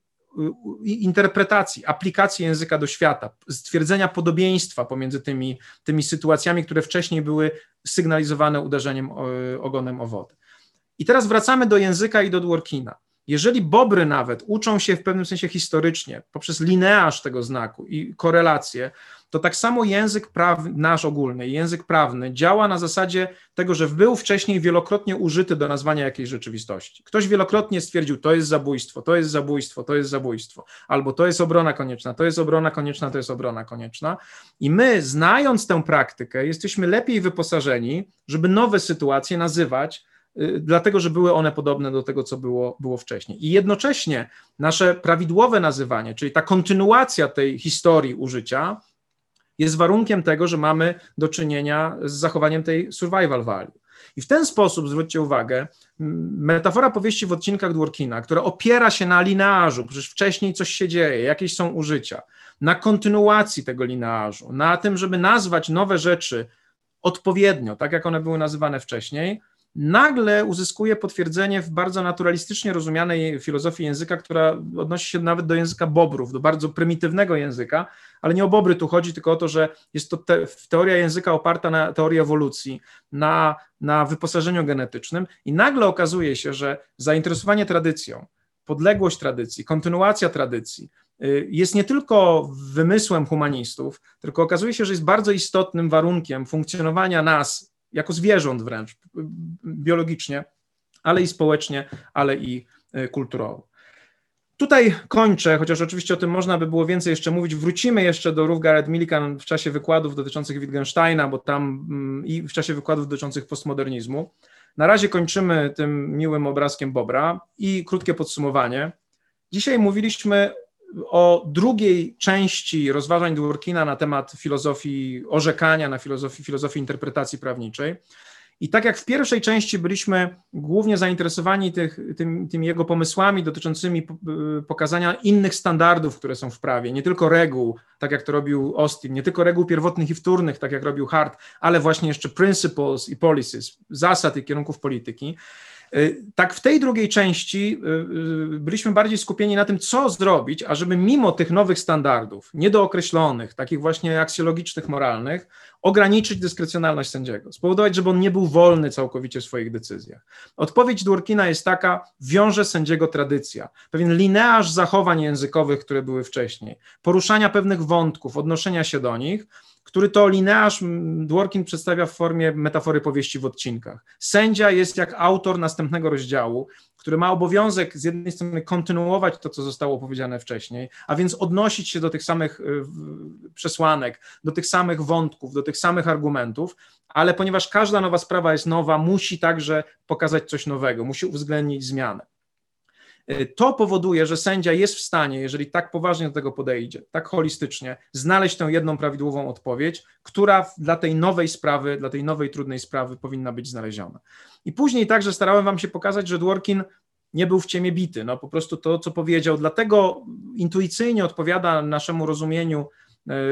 interpretacji, aplikacji języka do świata, stwierdzenia podobieństwa pomiędzy tymi, tymi sytuacjami, które wcześniej były sygnalizowane uderzeniem ogonem o wodę. I teraz wracamy do języka i do Dworkina. Jeżeli bobry nawet uczą się w pewnym sensie historycznie, poprzez linearz tego znaku i korelację, to tak samo język prawny, nasz ogólny, język prawny działa na zasadzie tego, że był wcześniej wielokrotnie użyty do nazwania jakiejś rzeczywistości. Ktoś wielokrotnie stwierdził, to jest zabójstwo, to jest zabójstwo, to jest zabójstwo, albo to jest obrona konieczna, to jest obrona konieczna, to jest obrona konieczna. I my, znając tę praktykę, jesteśmy lepiej wyposażeni, żeby nowe sytuacje nazywać dlatego że były one podobne do tego, co było, było wcześniej. I jednocześnie nasze prawidłowe nazywanie, czyli ta kontynuacja tej historii użycia, jest warunkiem tego, że mamy do czynienia z zachowaniem tej survival value. I w ten sposób, zwróćcie uwagę, metafora powieści w odcinkach Dworkina, która opiera się na linearzu, przecież wcześniej coś się dzieje, jakieś są użycia, na kontynuacji tego linearzu, na tym, żeby nazwać nowe rzeczy odpowiednio, tak jak one były nazywane wcześniej, nagle uzyskuje potwierdzenie w bardzo naturalistycznie rozumianej filozofii języka, która odnosi się nawet do języka bobrów, do bardzo prymitywnego języka, ale nie o bobry tu chodzi, tylko o to, że jest to te, teoria języka oparta na teorii ewolucji, na, na wyposażeniu genetycznym. I nagle okazuje się, że zainteresowanie tradycją, podległość tradycji, kontynuacja tradycji, y, jest nie tylko wymysłem humanistów, tylko okazuje się, że jest bardzo istotnym warunkiem funkcjonowania nas jako zwierząt wręcz biologicznie, ale i społecznie, ale i e, kulturowo. Tutaj kończę, chociaż oczywiście o tym można by było więcej jeszcze mówić. Wrócimy jeszcze do Ruth Garrett Millikan w czasie wykładów dotyczących Wittgensteina, bo tam mm, i w czasie wykładów dotyczących postmodernizmu. Na razie kończymy tym miłym obrazkiem Bobra i krótkie podsumowanie. Dzisiaj mówiliśmy o drugiej części rozważań Dworkina na temat filozofii orzekania, na filozofii, filozofii interpretacji prawniczej. I tak jak w pierwszej części byliśmy głównie zainteresowani tych, tym, tymi jego pomysłami dotyczącymi y, pokazania innych standardów, które są w prawie, nie tylko reguł, tak jak to robił Austin, nie tylko reguł pierwotnych i wtórnych, tak jak robił Hart, ale właśnie jeszcze principles i policies, zasad i kierunków polityki. Y, tak, w tej drugiej części y, byliśmy bardziej skupieni na tym, co zrobić, ażeby mimo tych nowych standardów, niedookreślonych, takich właśnie aksjologicznych, moralnych, ograniczyć dyskrecjonalność sędziego, spowodować, żeby on nie był wolny całkowicie w swoich decyzjach. Odpowiedź Dworkina jest taka, wiąże sędziego tradycja, pewien linearz zachowań językowych, które były wcześniej, poruszania pewnych wątków, odnoszenia się do nich, który to linearz Dworkin przedstawia w formie metafory powieści w odcinkach. Sędzia jest jak autor następnego rozdziału, który ma obowiązek z jednej strony kontynuować to, co zostało powiedziane wcześniej, a więc odnosić się do tych samych y, przesłanek, do tych samych wątków, do tych samych argumentów, ale ponieważ każda nowa sprawa jest nowa, musi także pokazać coś nowego, musi uwzględnić zmianę. Y, to powoduje, że sędzia jest w stanie, jeżeli tak poważnie do tego podejdzie, tak holistycznie, znaleźć tę jedną prawidłową odpowiedź, która dla tej nowej sprawy, dla tej nowej trudnej sprawy powinna być znaleziona. I później także starałem Wam się pokazać, że Dworkin nie był w ciemię bity. No po prostu to, co powiedział, dlatego intuicyjnie odpowiada naszemu rozumieniu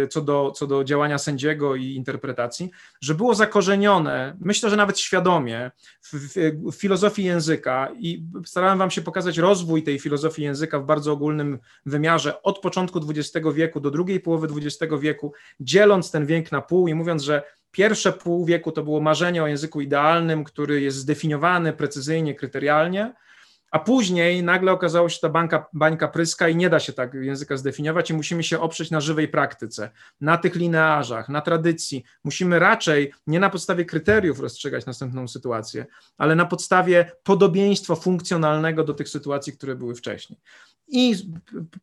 co do, co do działania sędziego i interpretacji, że było zakorzenione, myślę, że nawet świadomie, w, w, w, filozofii języka i starałem Wam się pokazać rozwój tej filozofii języka w bardzo ogólnym wymiarze od początku XX wieku do drugiej połowy XX wieku, dzieląc ten wiek na pół i mówiąc, że pierwsze pół wieku to było marzenie o języku idealnym, który jest zdefiniowany precyzyjnie, kryterialnie, a później nagle okazało się, ta bańka, bańka pryska i nie da się tak języka zdefiniować i musimy się oprzeć na żywej praktyce, na tych linearzach, na tradycji. Musimy raczej nie na podstawie kryteriów rozstrzygać następną sytuację, ale na podstawie podobieństwa funkcjonalnego do tych sytuacji, które były wcześniej. I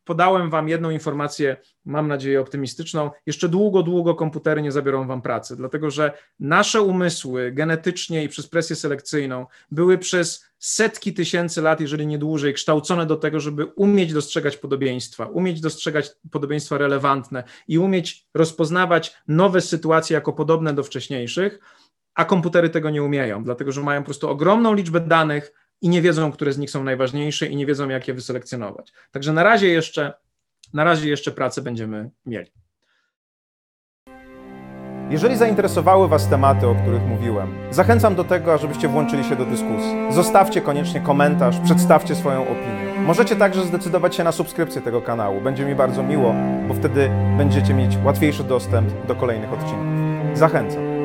podałem Wam jedną informację, mam nadzieję optymistyczną. Jeszcze długo, długo komputery nie zabiorą Wam pracy, dlatego że nasze umysły genetycznie i przez presję selekcyjną były przez setki tysięcy lat, jeżeli nie dłużej, kształcone do tego, żeby umieć dostrzegać podobieństwa, umieć dostrzegać podobieństwa relevantne i umieć rozpoznawać nowe sytuacje jako podobne do wcześniejszych, a komputery tego nie umieją, dlatego że mają po prostu ogromną liczbę danych i nie wiedzą, które z nich są najważniejsze i nie wiedzą, jak je wyselekcjonować. Także na razie jeszcze, na razie jeszcze pracę będziemy mieli. Jeżeli zainteresowały Was tematy, o których mówiłem, zachęcam do tego, ażebyście włączyli się do dyskusji. Zostawcie koniecznie komentarz, przedstawcie swoją opinię. Możecie także zdecydować się na subskrypcję tego kanału. Będzie mi bardzo miło, bo wtedy będziecie mieć łatwiejszy dostęp do kolejnych odcinków. Zachęcam.